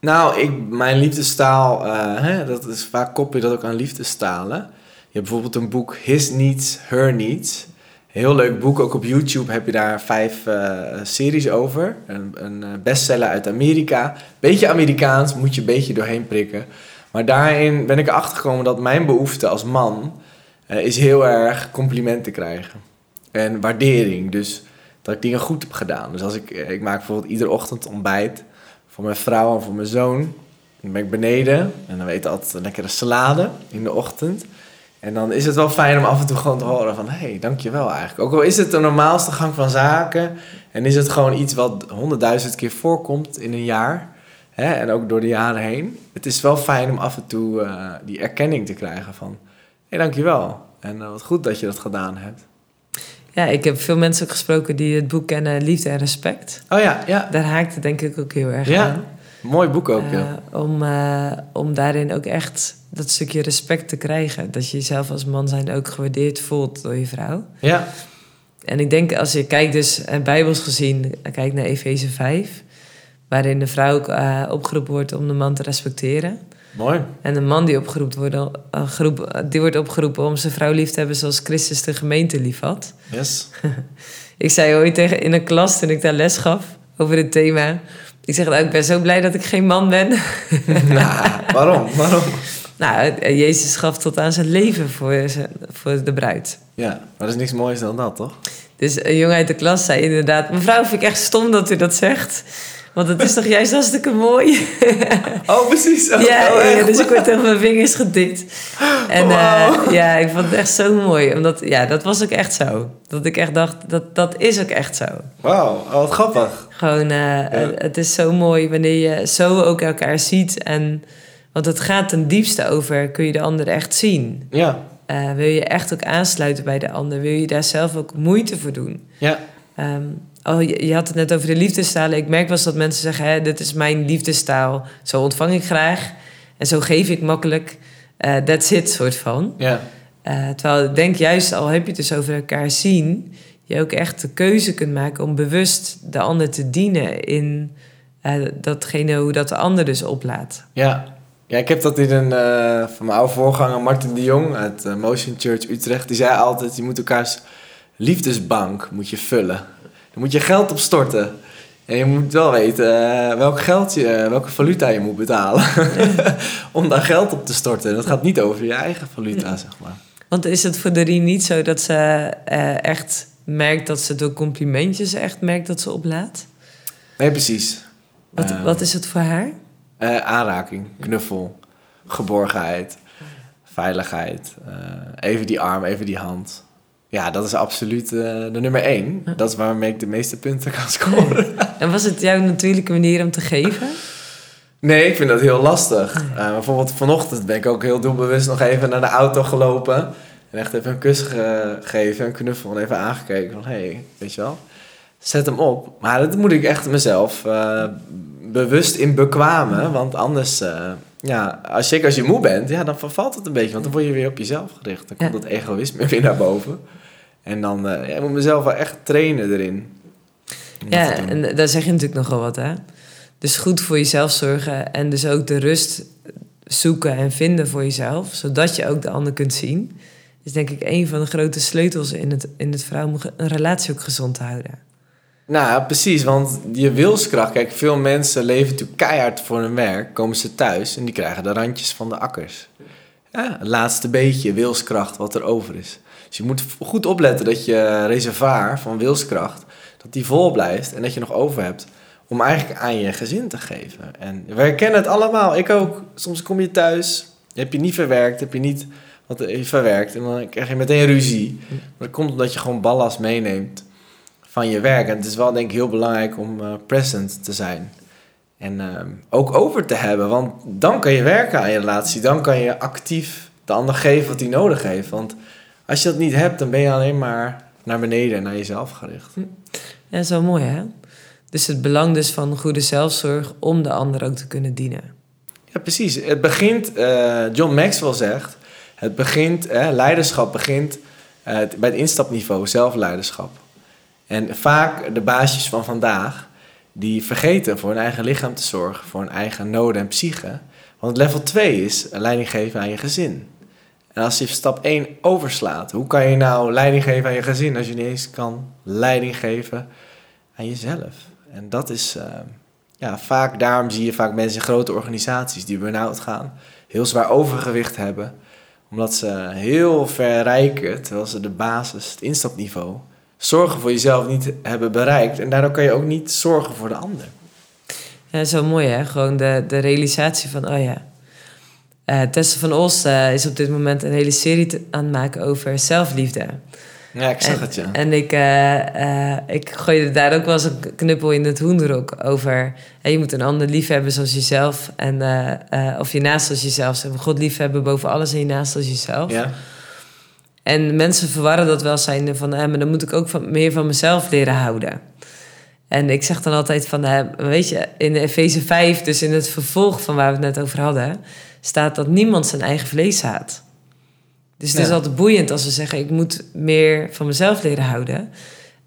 Nou, ik, mijn liefdestaal, eh, hè, dat is vaak koppel je dat ook aan liefdestalen. Je hebt bijvoorbeeld een boek His Needs, Her Needs. Heel leuk boek, ook op YouTube heb je daar vijf eh, series over. Een, een eh, bestseller uit Amerika. Beetje Amerikaans, moet je een beetje doorheen prikken. Maar daarin ben ik erachter gekomen dat mijn behoefte als man is heel erg complimenten krijgen. En waardering, dus dat ik dingen goed heb gedaan. Dus als ik, ik maak bijvoorbeeld iedere ochtend ontbijt voor mijn vrouw en voor mijn zoon. Dan ben ik beneden en dan weet altijd een lekkere salade in de ochtend. En dan is het wel fijn om af en toe gewoon te horen van... hé, hey, dankjewel eigenlijk. Ook al is het de normaalste gang van zaken... en is het gewoon iets wat honderdduizend keer voorkomt in een jaar... Hè, en ook door de jaren heen. Het is wel fijn om af en toe uh, die erkenning te krijgen van... hé, hey, dankjewel. En uh, wat goed dat je dat gedaan hebt. Ja, ik heb veel mensen ook gesproken die het boek kennen Liefde en Respect. Oh ja, ja. Daar haakt het denk ik ook heel erg ja. aan. Mooi boek ook, Uh, ja. om, uh, om daarin ook echt dat stukje respect te krijgen. Dat je jezelf als man zijn ook gewaardeerd voelt door je vrouw. Ja. En ik denk als je kijkt dus, uh, bijbels gezien, kijkt naar Efeze 5... waarin de vrouw ook uh, opgeroepen wordt om de man te respecteren... Mooi. En de man die, opgeroepen wordt, uh, geroep, die wordt opgeroepen om zijn vrouw lief te hebben zoals Christus de gemeente lief had. Yes. ik zei ooit tegen in een klas toen ik daar les gaf over dit thema. Ik zeg, nou, ik ben zo blij dat ik geen man ben. nou, waarom? Waarom? Nou, Jezus gaf tot aan zijn leven voor, zijn, voor de bruid. Ja, maar er is niks moois dan dat, toch? Dus een jongen uit de klas zei inderdaad... Mevrouw, vind ik echt stom dat u dat zegt. Want het is toch juist hartstikke mooi? oh, precies. Oh, ja, oh, ja, dus ik word tegen mijn vingers gedikt. En wow. uh, ja, ik vond het echt zo mooi. Omdat, ja, dat was ook echt zo. Dat ik echt dacht, dat, dat is ook echt zo. Wauw, oh, wat grappig. Gewoon, uh, ja. het is zo mooi wanneer je zo ook elkaar ziet. En, want het gaat ten diepste over, kun je de ander echt zien? Ja. Uh, wil je echt ook aansluiten bij de ander? Wil je daar zelf ook moeite voor doen? Ja. Um, Oh, je, je, had het net over de liefdestalen. Ik merk wel eens dat mensen zeggen: hè, dit is mijn liefdestaal. Zo ontvang ik graag. En zo geef ik makkelijk. Uh, that's it, soort van. Ja. Uh, terwijl ik denk juist, al heb je het dus over elkaar zien... je ook echt de keuze kunt maken om bewust de ander te dienen... in uh, datgene hoe dat de ander dus oplaat. Ja, ja ik heb dat in een van mijn oude voorganger Martin de Jong... uit Motion Church Utrecht. Die zei altijd, je moet elkaars liefdesbank moet je vullen... Dan moet je geld op storten. En je moet wel weten uh, welk geld je, welke valuta je moet betalen. om daar geld op te storten. Dat gaat niet over je eigen valuta, zeg maar. Want is het voor de Rien niet zo dat ze uh, echt merkt dat ze door complimentjes echt merkt dat ze oplaat? Nee, precies. Wat, uh, wat is het voor haar? Uh, aanraking, knuffel, geborgenheid, veiligheid. even die arm, even die hand. Ja, dat is absoluut uh, de nummer één. Dat is waarmee ik de meeste punten kan scoren. en was het jouw natuurlijke manier om te geven? Nee, ik vind dat heel lastig. Uh, bijvoorbeeld vanochtend ben ik ook heel doelbewust nog even naar de auto gelopen. En echt even een kus gegeven, een knuffel en even aangekeken. Van, hé, hey, weet je wel, zet hem op. Maar dat moet ik echt mezelf uh, bewust in bekwamen. Want anders, uh, ja, als, zeker als je moe bent, ja, dan vervalt het een beetje. Want dan word je weer op jezelf gericht. Dan komt dat egoïsme weer naar boven. En dan uh, ja, ik moet mezelf wel echt trainen erin. Ja, en daar zeg je natuurlijk nogal wat, hè? Dus goed voor jezelf zorgen en dus ook de rust zoeken en vinden voor jezelf, zodat je ook de ander kunt zien, is denk ik een van de grote sleutels in het, in het vrouw om een relatie ook gezond te houden. Nou, precies, want je wilskracht, kijk, veel mensen leven natuurlijk keihard voor hun werk, komen ze thuis en die krijgen de randjes van de akkers. Ja, het laatste beetje wilskracht wat er over is. Dus je moet goed opletten dat je reservoir van wilskracht, dat die vol blijft en dat je nog over hebt om eigenlijk aan je gezin te geven. En we herkennen het allemaal, ik ook. Soms kom je thuis, heb je niet verwerkt, heb je niet wat verwerkt en dan krijg je meteen ruzie. Maar dat komt omdat je gewoon ballast meeneemt van je werk. En het is wel denk ik heel belangrijk om uh, present te zijn. En uh, ook over te hebben, want dan kan je werken aan je relatie. Dan kan je actief de ander geven wat hij nodig heeft. Want als je dat niet hebt, dan ben je alleen maar naar beneden en naar jezelf gericht. Ja, dat is wel mooi hè? Dus het belang dus van goede zelfzorg om de ander ook te kunnen dienen. Ja, precies. Het begint, uh, John Maxwell zegt, het begint, leiderschap begint eh, bij het instapniveau zelfleiderschap. En vaak de baasjes van vandaag, die vergeten voor hun eigen lichaam te zorgen, voor hun eigen noden en psyche. Want level 2 is leiding geven aan je gezin. En als je stap 1 overslaat, hoe kan je nou leiding geven aan je gezin als je niet eens kan leiding geven aan jezelf? En dat is, uh, ja, vaak daarom zie je vaak mensen in grote organisaties die burn-out gaan, heel zwaar overgewicht hebben, omdat ze heel ver rijken, terwijl ze de basis, het instapniveau, zorgen voor jezelf niet hebben bereikt. En daardoor kan je ook niet zorgen voor de ander. Ja, zo mooi hè, gewoon de, de realisatie van, oh ja, uh, Tessa van Os uh, is op dit moment een hele serie te, aan het maken over zelfliefde. Ja, ik zag het, ja. En ik, uh, ik gooide daar ook wel eens een knuppel in het hoenderok over. je moet een ander lief hebben zoals jezelf. En, of je naast als jezelf. God lief hebben boven alles en je naast als jezelf. Ja. En mensen verwarren dat wel zijn van... maar dan moet ik ook van, meer van mezelf leren houden. En ik zeg dan altijd van... weet je, in Efeze 5, dus in het vervolg van waar we het net over hadden staat dat niemand zijn eigen vlees haat. Dus het is altijd boeiend als we zeggen: ik moet meer van mezelf leren houden.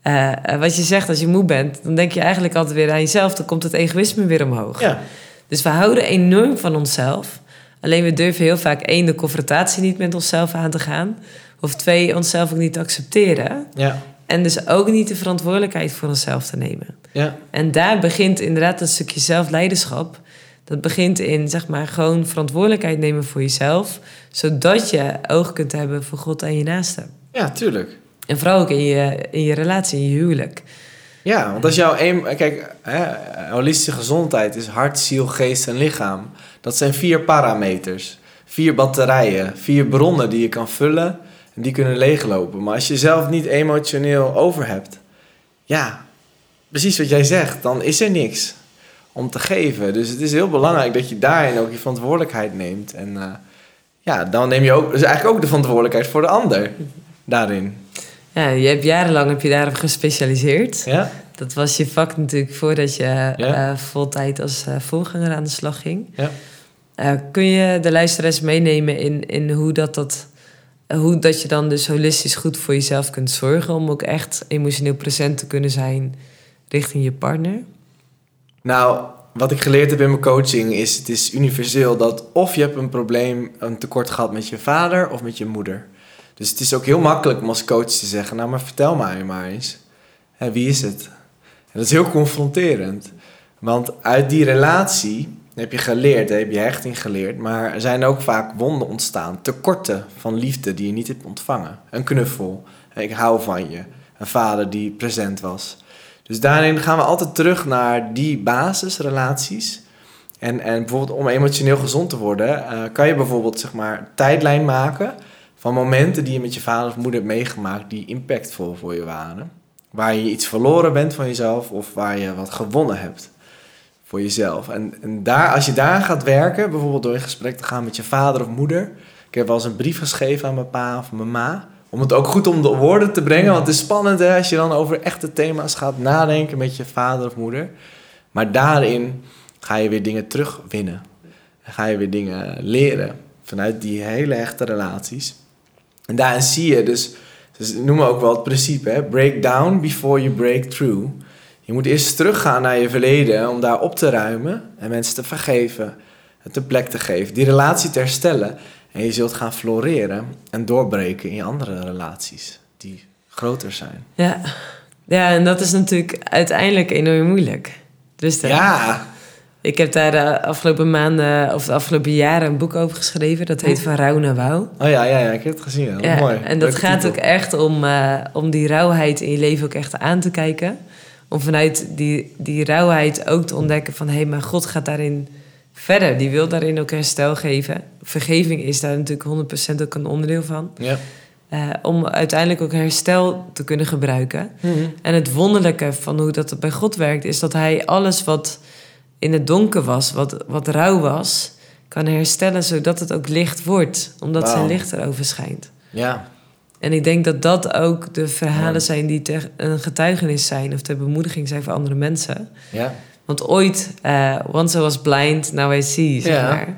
Uh, wat je zegt als je moe bent, dan denk je eigenlijk altijd weer aan jezelf. Dan komt het egoïsme weer omhoog. Ja. Dus we houden enorm van onszelf. Alleen we durven heel vaak één, de confrontatie niet met onszelf aan te gaan. Of twee, onszelf ook niet te accepteren. Ja. En dus ook niet de verantwoordelijkheid voor onszelf te nemen. Ja. En daar begint inderdaad een stukje zelfleiderschap. Dat begint in, zeg maar, gewoon verantwoordelijkheid nemen voor jezelf. Zodat je oog kunt hebben voor God en je naaste. Ja, tuurlijk. En vooral ook in je, in je relatie, in je huwelijk. Ja, want als jouw een... Kijk, hè, holistische gezondheid is hart, ziel, geest en lichaam. Dat zijn vier parameters. Vier batterijen. Vier bronnen die je kan vullen. En die kunnen leeglopen. Maar als je zelf niet emotioneel over hebt... Ja, precies wat jij zegt. Dan is er niks om te geven. Dus het is heel belangrijk dat je daarin ook je verantwoordelijkheid neemt. En uh, ja, dan neem je ook, dus eigenlijk ook de verantwoordelijkheid voor de ander daarin. Ja, je hebt jarenlang heb je daarop gespecialiseerd. Ja. Dat was je vak natuurlijk voordat je ja. uh, voltijd als uh, voorganger aan de slag ging. Ja. kun je de luisteraars meenemen in, in hoe, dat, dat, hoe dat je dan dus holistisch goed voor jezelf kunt zorgen... om ook echt emotioneel present te kunnen zijn richting je partner? Nou, wat ik geleerd heb in mijn coaching is: het is universeel dat of je hebt een probleem, een tekort gehad met je vader of met je moeder. Dus het is ook heel makkelijk om als coach te zeggen: Nou, maar vertel mij maar eens. Hè, wie is het? En dat is heel confronterend. Want uit die relatie heb je geleerd, heb je hechting geleerd, maar er zijn ook vaak wonden ontstaan, tekorten van liefde die je niet hebt ontvangen. Een knuffel, ik hou van je, een vader die present was. Dus daarin gaan we altijd terug naar die basisrelaties. En, en bijvoorbeeld om emotioneel gezond te worden, uh, kan je bijvoorbeeld zeg maar een tijdlijn maken van momenten die je met je vader of moeder hebt meegemaakt die impactvol voor je waren. Waar je iets verloren bent van jezelf of waar je wat gewonnen hebt voor jezelf. En, en daar, als je daar gaat werken, bijvoorbeeld door in gesprek te gaan met je vader of moeder. Ik heb wel eens een brief geschreven aan mijn pa of mijn ma om het ook goed om de woorden te brengen. Want het is spannend hè, als je dan over echte thema's gaat nadenken met je vader of moeder. Maar daarin ga je weer dingen terugwinnen. En ga je weer dingen leren vanuit die hele echte relaties. En daarin zie je dus, dus noemen ook wel het principe, hè, break down before you break through. Je moet eerst teruggaan naar je verleden om daar op te ruimen en mensen te vergeven, het een plek te geven, die relatie te herstellen. En je zult gaan floreren en doorbreken in je andere relaties die groter zijn. Ja, ja en dat is natuurlijk uiteindelijk enorm moeilijk. Dus ja. Ik heb daar de afgelopen maanden of de afgelopen jaren een boek over geschreven. Dat heet Van Rouw naar Wauw. Oh ja, ja, ja, ik heb het gezien. Ja, mooi. En dat gaat ook echt om, uh, om die rauwheid in je leven ook echt aan te kijken. Om vanuit die, die rauwheid ook te ontdekken van... hé, hey, maar God gaat daarin verder. Die wil daarin ook herstel geven. Vergeving is daar natuurlijk 100% ook een onderdeel van. Ja. Uh, om uiteindelijk ook herstel te kunnen gebruiken. Mm -hmm. En het wonderlijke van hoe dat bij God werkt, is dat Hij alles wat in het donker was, wat, wat rauw was, kan herstellen zodat het ook licht wordt, omdat wow. zijn licht erover schijnt. Ja. En ik denk dat dat ook de verhalen zijn die een getuigenis zijn of ter bemoediging zijn voor andere mensen. Ja. Want ooit, uh, Once I was blind, now I see, zeg Ja. maar.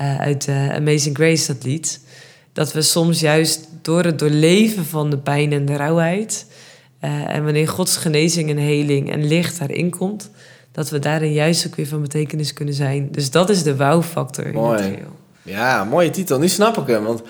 Uh, uit uh, Amazing Grace, dat lied. dat we soms juist door het doorleven van de pijn en de rauwheid... eh, en wanneer Gods genezing en heling en licht daarin komt... dat we daarin juist ook weer van betekenis kunnen zijn. Dus dat is de wauw-factor in het geheel. Ja, mooie titel. Nu snap ik hem. Want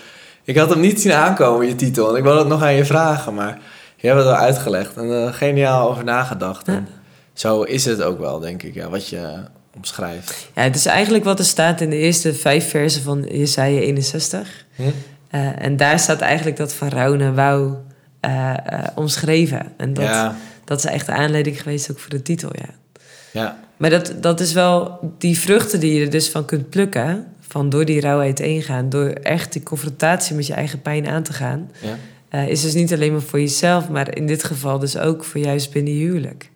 ik had hem niet zien aankomen, je titel. En ik wilde het nog aan je vragen, maar je hebt het al uitgelegd. En geniaal over nagedacht. En zo is het ook wel, denk ik, ja, wat je omschrijft. Ja, het is eigenlijk wat er staat in de eerste vijf versen van Jesaja 61. Hm? Eh, en daar staat eigenlijk dat van rouw naar wauw eh, eh, omschreven. En dat, Ja, dat is echt de aanleiding geweest ook voor de titel, ja. ja, Maar dat, dat is wel die vruchten die je er dus van kunt plukken. Van door die rauwheid heen gaan. Door echt die confrontatie met je eigen pijn aan te gaan. ja. eh, is dus niet alleen maar voor jezelf, maar in dit geval dus ook voor juist binnen je huwelijk.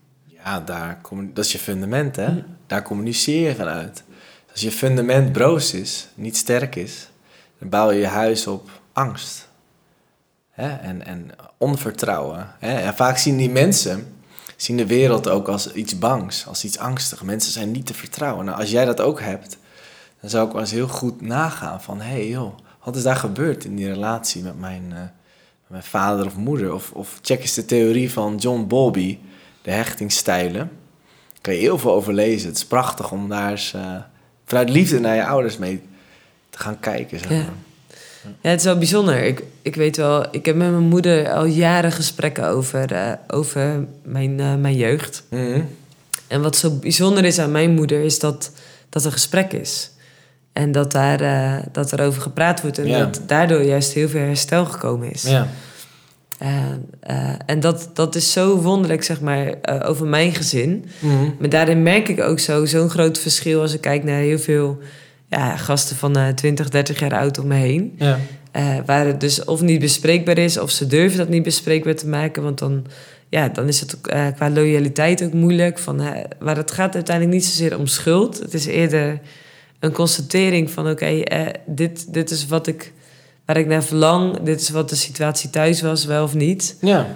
Ja, daar dat is je fundament, hè? Daar communiceer je vanuit. Als je fundament broos is, niet sterk is, dan bouw je je huis op angst. Hè? En, en onvertrouwen. Hè? En vaak zien die mensen zien de wereld ook als iets bangs, als iets angstigs. Mensen zijn niet te vertrouwen. Nou, als jij dat ook hebt, dan zou ik wel eens heel goed nagaan van... hé hey joh, wat is daar gebeurd in die relatie met mijn, eh, met mijn vader of moeder? Of, of check eens de theorie van John Bowlby, de hechtingsstijlen. Daar kan je heel veel over lezen. Het is prachtig om daar eens eh, vanuit liefde naar je ouders mee te gaan kijken. Zeg maar. Ja, het is wel bijzonder. Ik, ik weet wel, ik heb met mijn moeder al jaren gesprekken over, eh, over mijn, eh, mijn jeugd. Mhm. En wat zo bijzonder is aan mijn moeder, is dat dat een gesprek is. En dat, daar, dat er over gepraat wordt. En Ja. dat daardoor juist heel veel herstel gekomen is. Ja. En, eh, en dat, dat is zo wonderlijk, zeg maar, eh, over mijn gezin. Mhm. Maar daarin merk ik ook zo, zo'n groot verschil als ik kijk naar heel veel ja, gasten van eh 20, 30 jaar oud om me heen. Ja. Eh, waar het dus of niet bespreekbaar is, of ze durven dat niet bespreekbaar te maken. Want dan, ja, dan is het eh, qua loyaliteit ook moeilijk. Van, eh, maar het gaat uiteindelijk niet zozeer om schuld. Het is eerder een constatering van: oké, eh, dit, dit is wat ik, waar ik naar verlang. Dit is wat de situatie thuis was, wel of niet. Ja.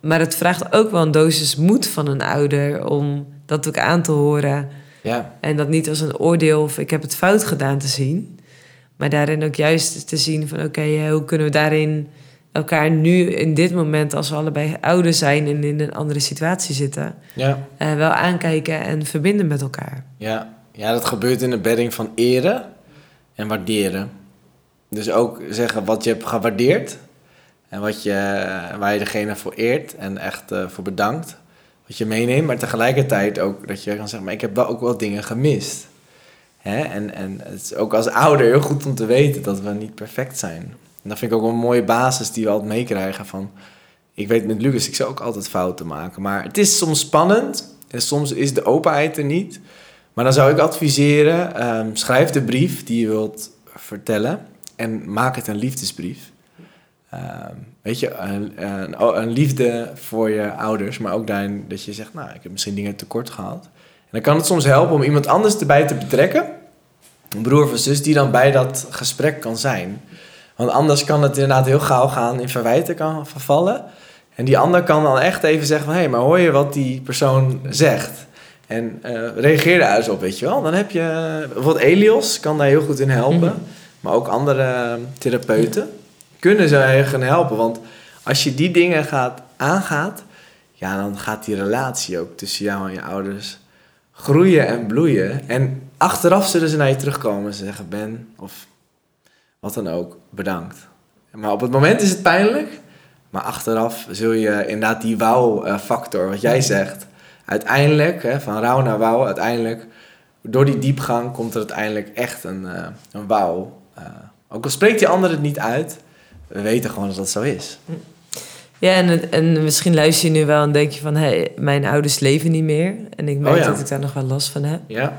Maar het vraagt ook wel een dosis moed van een ouder om dat ook aan te horen. Ja. En dat niet als een oordeel of ik heb het fout gedaan te zien. Maar daarin ook juist te zien van oké, hoe kunnen we daarin elkaar nu in dit moment, als we allebei ouder zijn en in een andere situatie zitten, Ja. eh, wel aankijken en verbinden met elkaar. Ja. ja, dat gebeurt in de bedding van eren en waarderen. Dus ook zeggen wat je hebt gewaardeerd en wat je, waar je degene voor eert en echt eh, voor bedankt. Wat je meeneemt, maar tegelijkertijd ook dat je kan zeggen, maar ik heb wel ook wel dingen gemist. Hè? En, en het is ook als ouder heel goed om te weten dat we niet perfect zijn. En dat vind ik ook een mooie basis die we altijd meekrijgen van... Ik weet met Lucas, ik zou ook altijd fouten maken. Maar het is soms spannend en soms is de openheid er niet. Maar dan zou ik adviseren, ehm, schrijf de brief die je wilt vertellen en maak het een liefdesbrief. Ehm, weet je, een, een, een liefde voor je ouders, maar ook daarin dat je zegt, nou, ik heb misschien dingen tekort gehad. En dan kan het soms helpen om iemand anders erbij te betrekken, een broer of zus, die dan bij dat gesprek kan zijn. Want anders kan het inderdaad heel gauw gaan in verwijten kan vervallen. En die ander kan dan echt even zeggen hé, hey, maar hoor je wat die persoon zegt? En eh, reageer daar eens op, weet je wel. Dan heb je... Bijvoorbeeld Elios kan daar heel goed in helpen. Mhm. Maar ook andere therapeuten kunnen zo erg gaan helpen. Want als je die dingen gaat, aangaat... ja, dan gaat die relatie ook tussen jou en je ouders groeien en bloeien. En achteraf zullen ze naar je terugkomen en zeggen... Ben, of wat dan ook, bedankt. Maar op het moment is het pijnlijk... Maar achteraf zul je inderdaad die wauw-factor, wat jij zegt, uiteindelijk, hè, van rouw naar wauw, uiteindelijk, door die diepgang komt er uiteindelijk echt een, eh, een wauw. Eh, ook al spreekt die ander het niet uit, we weten gewoon dat dat zo is. Ja, en, en misschien luister je nu wel en denk je van... hé, hey, mijn ouders leven niet meer. En ik merk Oh ja. dat ik daar nog wel last van heb. Ja,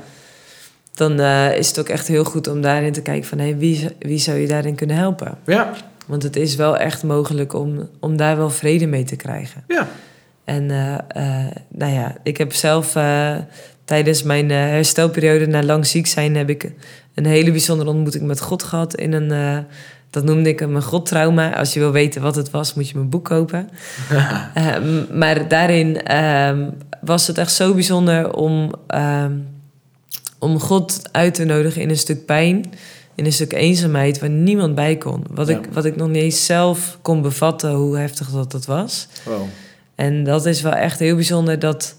Dan eh, is het ook echt heel goed om daarin te kijken van... hé, hey, wie, wie zou je daarin kunnen helpen? ja, Want het is wel echt mogelijk om, om daar wel vrede mee te krijgen. ja. En eh, nou ja, ik heb zelf tijdens mijn eh, herstelperiode na lang ziek zijn... heb ik een hele bijzondere ontmoeting met God gehad. In een, eh, dat noemde ik een godtrauma. Als je wil weten wat het was, moet je mijn boek kopen. Eh, maar daarin ehm, was het echt zo bijzonder om, ehm, om God uit te nodigen in een stuk pijn. in een stuk eenzaamheid waar niemand bij kon. Wat, Ja. ik, wat ik nog niet eens zelf kon bevatten hoe heftig dat, dat was. Wow. En dat is wel echt heel bijzonder dat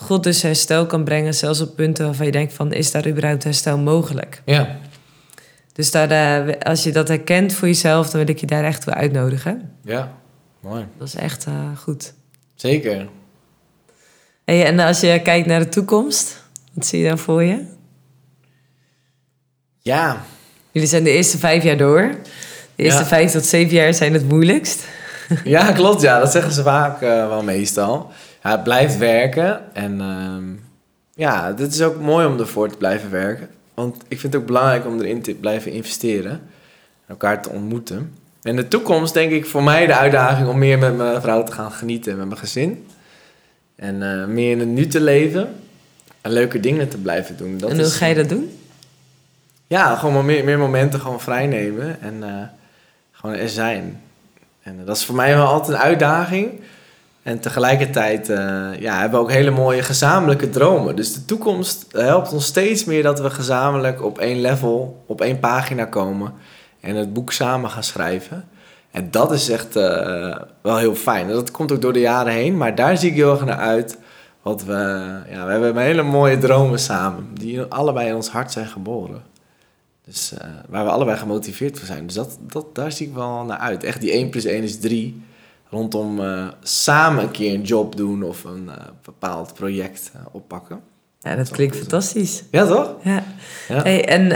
God dus herstel kan brengen, zelfs op punten waarvan je denkt van, is daar überhaupt herstel mogelijk? Ja. Dus daar, eh, als je dat herkent voor jezelf, dan wil ik je daar echt toe uitnodigen. Ja. Mooi. Dat is echt eh, goed. Zeker. Hey, en als je kijkt naar de toekomst, wat zie je dan voor je? Ja. Jullie zijn de eerste vijf jaar door. De eerste Ja. vijf tot zeven jaar zijn het moeilijkst. Ja, klopt. Ja, dat zeggen ze vaak eh, wel meestal. Ja, het blijft werken. En ehm, ja, het is ook mooi om ervoor te blijven werken. Want ik vind het ook belangrijk om erin te blijven investeren. En elkaar te ontmoeten. En de toekomst denk ik voor mij de uitdaging om meer met mijn vrouw te gaan genieten. en Met mijn gezin. En eh, meer in het nu te leven. En leuke dingen te blijven doen. Dat en hoe is- ga je dat doen? Ja, gewoon maar meer, meer momenten gewoon vrij nemen en eh, gewoon er zijn. En eh, dat is voor mij wel altijd een uitdaging. En tegelijkertijd eh, ja, hebben we ook hele mooie gezamenlijke dromen. Dus de toekomst helpt ons steeds meer dat we gezamenlijk op één level, op één pagina komen. En het boek samen gaan schrijven. En dat is echt eh, wel heel fijn. Dat komt ook door de jaren heen. Maar daar zie ik heel erg naar uit. Want we, ja, we hebben hele mooie dromen samen. Die allebei in ons hart zijn geboren. Dus eh, waar we allebei gemotiveerd voor zijn. Dus dat, dat, daar zie ik wel naar uit. Echt die 1 plus 1 is 3. Rondom eh, samen een keer een job doen of een eh, bepaald project eh, oppakken. Ja, dat klinkt fantastisch. Ja, toch? Ja. Ja. Hey, en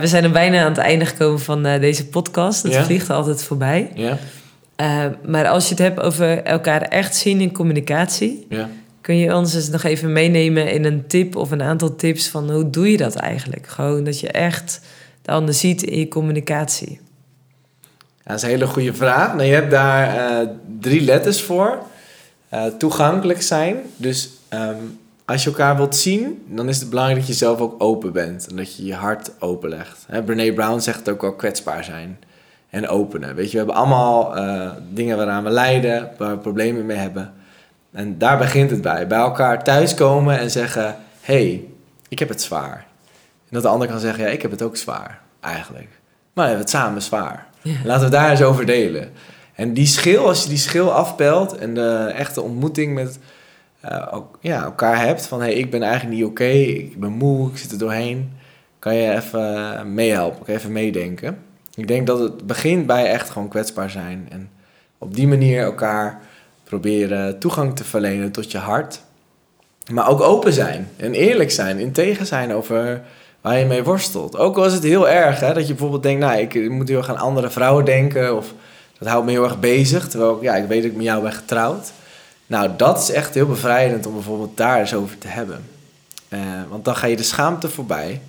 we zijn er bijna aan het einde gekomen van deze podcast. Het Ja. vliegt altijd voorbij. Ja, maar als je het hebt over elkaar echt zien in communicatie, ja. kun je ons eens nog even meenemen in een tip of een aantal tips van hoe doe je dat eigenlijk? Gewoon dat je echt de ander ziet in je communicatie. Dat is een hele goede vraag. Nou, je hebt daar eh, drie letters voor. Eh, toegankelijk zijn. Dus ehm, als je elkaar wilt zien, dan is het belangrijk dat je zelf ook open bent. En dat je je hart openlegt. Hè, Brene Brown zegt het ook wel kwetsbaar zijn. En openen. Weet je, we hebben allemaal eh, dingen waaraan we lijden, waar we problemen mee hebben. En daar begint het bij. Bij elkaar thuiskomen en zeggen: hey, ik heb het zwaar. En dat de ander kan zeggen: ja, ik heb het ook zwaar, eigenlijk. Maar we hebben het samen zwaar. Laten we daar eens over delen. En die schil, als je die schil afpelt en de echte ontmoeting met eh, ook, ja, elkaar hebt, van hey, ik ben eigenlijk niet oké, ik ben moe, ik zit er doorheen, kan je even meehelpen, kan even meedenken. Ik denk dat het begint bij echt gewoon kwetsbaar zijn en op die manier elkaar proberen toegang te verlenen tot je hart. Maar ook open zijn en eerlijk zijn, integer zijn over waar je mee worstelt. Ook al is het heel erg, hè, dat je bijvoorbeeld denkt, nou, ik moet heel erg aan andere vrouwen denken, of dat houdt me heel erg bezig, terwijl ik, ja, ik weet dat ik met jou ben getrouwd. Nou, dat is echt heel bevrijdend om bijvoorbeeld daar eens over te hebben. Eh, want dan ga je de schaamte voorbij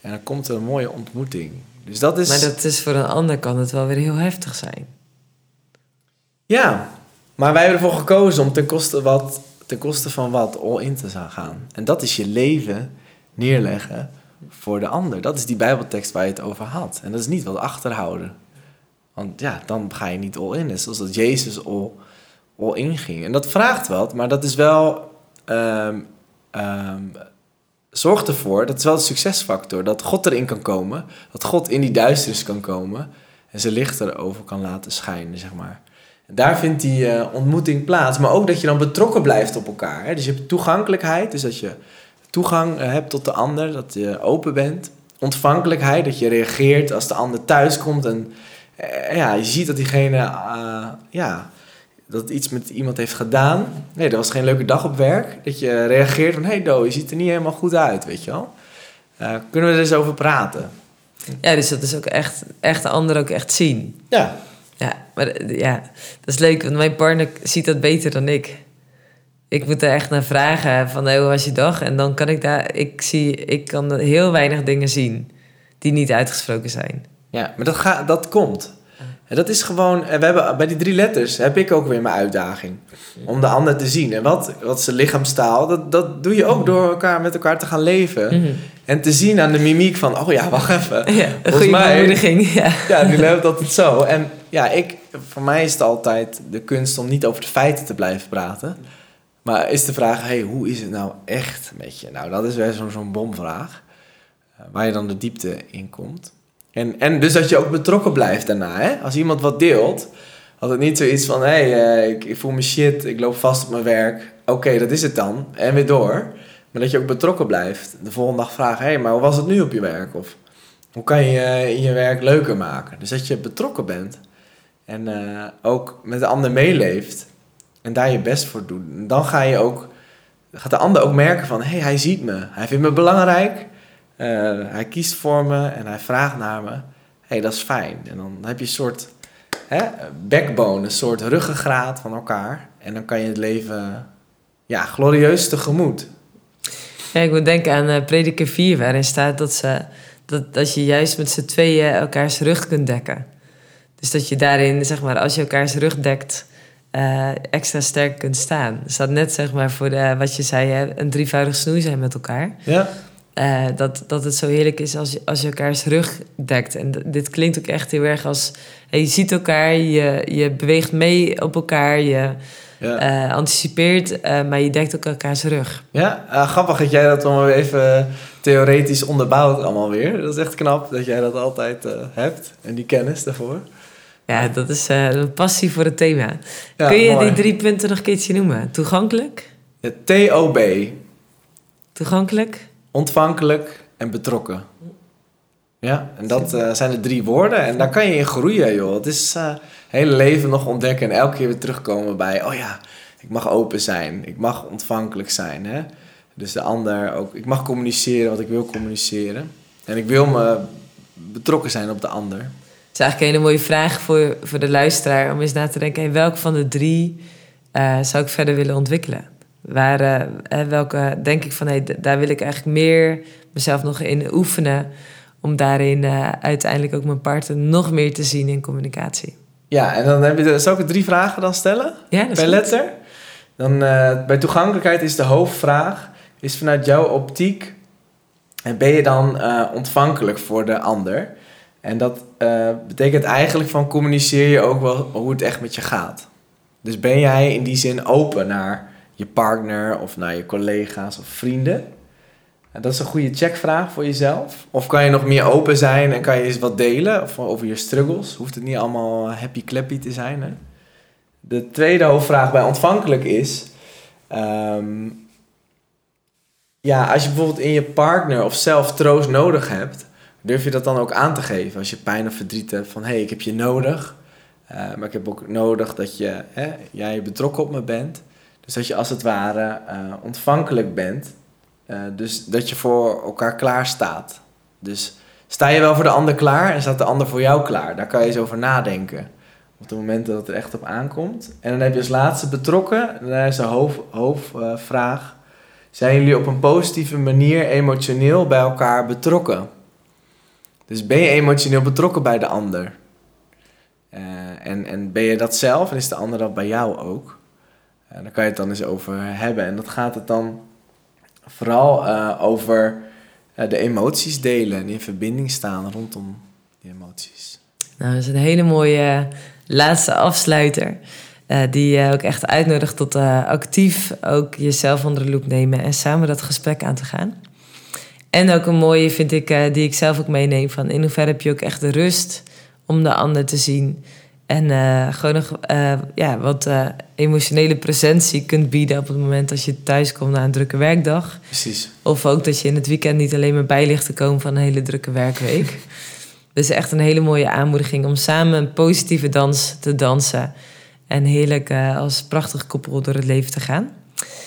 en dan komt er een mooie ontmoeting. Dus dat is... Maar dat is voor een ander kan het wel weer heel heftig zijn. Ja, maar wij hebben ervoor gekozen om ten koste, wat, ten koste van wat all in te gaan. En dat is je leven neerleggen voor de ander. Dat is die bijbeltekst waar je het over had. En dat is niet wat achterhouden. Want ja, dan ga je niet all in. Net zoals dat Jezus all, all in ging. En dat vraagt wat, maar dat is wel... ehm ehm, zorg ervoor, dat is wel de succesfactor. Dat God erin kan komen. Dat God in die duisternis kan komen. En zijn licht erover kan laten schijnen, zeg maar. En daar vindt die eh, ontmoeting plaats. Maar ook dat je dan betrokken blijft op elkaar. Hè? Dus je hebt toegankelijkheid. Dus dat je toegang eh, hebt tot de ander. Dat je open bent. Ontvankelijkheid. Dat je reageert als de ander thuis komt. En eh, ja, je ziet dat diegene... eh, ja, dat iets met iemand heeft gedaan. Nee, dat was geen leuke dag op werk. Dat je reageert van... Hé hey Do, je ziet er niet helemaal goed uit, weet je wel. Kunnen we er eens over praten? Ja, dus dat is ook echt, echt de ander ook echt zien. Ja, Ja, maar ja, dat is leuk, want mijn partner ziet dat beter dan ik. Ik moet er echt naar vragen van hey, hoe was je dag? En dan kan ik daar, ik zie, ik kan heel weinig dingen zien die niet uitgesproken zijn. Ja, maar dat, ga, dat komt. En dat is gewoon, en we hebben, bij die drie letters heb ik ook weer mijn uitdaging. Om de ander te zien. En wat, wat is zijn lichaamstaal? Dat, dat doe je ook door elkaar met elkaar te gaan leven. Mhm. En te zien aan de mimiek van, oh ja, wacht even. Ja, goede bemoediging. Ja. Ja, nu loopt het zo. En ja, ik, voor mij is het altijd de kunst om niet over de feiten te blijven praten. Maar is de vraag, hey, hoe is het nou echt met je? Nou, dat is weer zo'n bomvraag. eh, waar je dan de diepte in komt. En, en dus dat je ook betrokken blijft daarna. Hè? Als iemand wat deelt, had het niet zoiets van: hé, hey, eh, ik, ik, voel me shit, ik loop vast op mijn werk. Oké, dat is het dan. En weer door. Maar dat je ook betrokken blijft. De volgende dag vragen: hé, hey, maar hoe was het nu op je werk? Of hoe kan je in je werk leuker maken? Dus dat je betrokken bent. En ook met de ander meeleeft. En daar je best voor doet. En dan ga je ook, gaat de ander ook merken van... hé, hey, hij ziet me. Hij vindt me belangrijk. Uh, hij kiest voor me en hij vraagt naar me. Hé, hey, dat is fijn. En dan heb je een soort hè, backbone, een soort ruggengraat van elkaar. En dan kan je het leven ja, glorieus tegemoet. Ja, ik moet denken aan uh, Prediker 4, waarin staat dat, ze, dat, dat je juist met z'n tweeën elkaars rug kunt dekken. Dus dat je daarin, zeg maar, als je elkaars rug dekt, uh, extra sterk kunt staan. Dus dat net, zeg maar, voor de, wat je zei, hè, een drievoudig snoei zijn met elkaar. Ja. Uh, dat, dat het zo heerlijk is als je, als je elkaars rug dekt. En dit klinkt ook echt heel erg als... Hey, je ziet elkaar, je, je beweegt mee op elkaar, je ja. uh, anticipeert... maar je dekt ook elkaars rug. Ja, grappig dat jij dat dan weer even theoretisch onderbouwt allemaal weer. Dat is echt knap dat jij dat altijd hebt en die kennis daarvoor. Ja, dat is uh, een passie voor het thema. Kun je mooi. die drie punten nog een keertje noemen? Toegankelijk? Ja, TOB. Toegankelijk? Ontvankelijk en betrokken. Ja, en dat uh, zijn de drie woorden. En daar kan je in groeien, joh. Het is uh, hele leven nog ontdekken en elke keer weer terugkomen bij... oh ja, ik mag open zijn. Ik mag ontvankelijk zijn, hè. Dus de ander ook... Ik mag communiceren wat ik wil communiceren. En ik wil me betrokken zijn op de ander is eigenlijk een hele mooie vraag voor, voor de luisteraar om eens na te denken: hey, welke van de drie uh, zou ik verder willen ontwikkelen? Waar, uh, welke denk ik van hey, daar wil ik eigenlijk meer mezelf nog in oefenen om daarin uh, uiteindelijk ook mijn partner nog meer te zien in communicatie. Ja, en dan heb je, zou ik drie vragen dan stellen? Ja, letter. Dan, bij toegankelijkheid is de hoofdvraag: is vanuit jouw optiek ben je dan ontvankelijk voor de ander? En dat uh, betekent eigenlijk van communiceer je ook wel hoe het echt met je gaat. Dus ben jij in die zin open naar je partner of naar je collega's of vrienden? En dat is een goede checkvraag voor jezelf. Of kan je nog meer open zijn en kan je eens wat delen over je struggles? Hoeft het niet allemaal happy clappy te zijn. Hè? De tweede hoofdvraag bij ontvankelijk is... Um, ja, als je bijvoorbeeld in je partner of zelf troost nodig hebt durf je dat dan ook aan te geven als je pijn of verdriet hebt van hé, hey, ik heb je nodig. Uh, maar ik heb ook nodig dat je, hè, jij betrokken op me bent. Dus dat je als het ware uh, ontvankelijk bent. Uh, dus dat je voor elkaar klaar staat. Dus sta je wel voor de ander klaar en staat de ander voor jou klaar. Daar kan je eens over nadenken. Op het moment dat het er echt op aankomt. En dan heb je als laatste betrokken. En daar is de hoofd, hoofdvraag. Zijn jullie op een positieve manier emotioneel bij elkaar betrokken? Dus ben je emotioneel betrokken bij de ander? Uh, en, en ben je dat zelf en is de ander dat bij jou ook? Uh, dan kan je het dan eens over hebben. En dat gaat het dan vooral uh, over de emoties delen en in verbinding staan rondom die emoties. Nou, dat is een hele mooie laatste afsluiter. die je ook echt uitnodigt tot actief ook jezelf onder de loep nemen en samen dat gesprek aan te gaan. En ook een mooie vind ik, uh, die ik zelf ook meeneem van in hoeverre heb je ook echt de rust om de ander te zien. En uh, gewoon nog uh, ja, wat emotionele presentie kunt bieden op het moment dat je thuis komt na een drukke werkdag. Precies. Of ook dat je in het weekend niet alleen maar bij ligt te komen van een hele drukke werkweek. dus echt een hele mooie aanmoediging om samen een positieve dans te dansen. En heerlijk als prachtig koppel door het leven te gaan.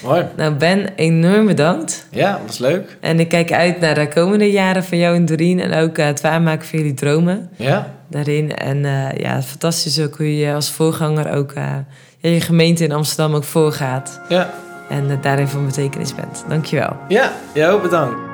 Mooi. Nou Ben, enorm bedankt. Ja, dat was leuk. En ik kijk uit naar de komende jaren van jou en Doreen. En ook uh, het waarmaken van jullie dromen. Ja. Daarin. En uh, ja, fantastisch ook hoe je als voorganger ook uh, je gemeente in Amsterdam ook voorgaat. Ja. En daarin van betekenis bent. Dankjewel. Ja, jou bedankt.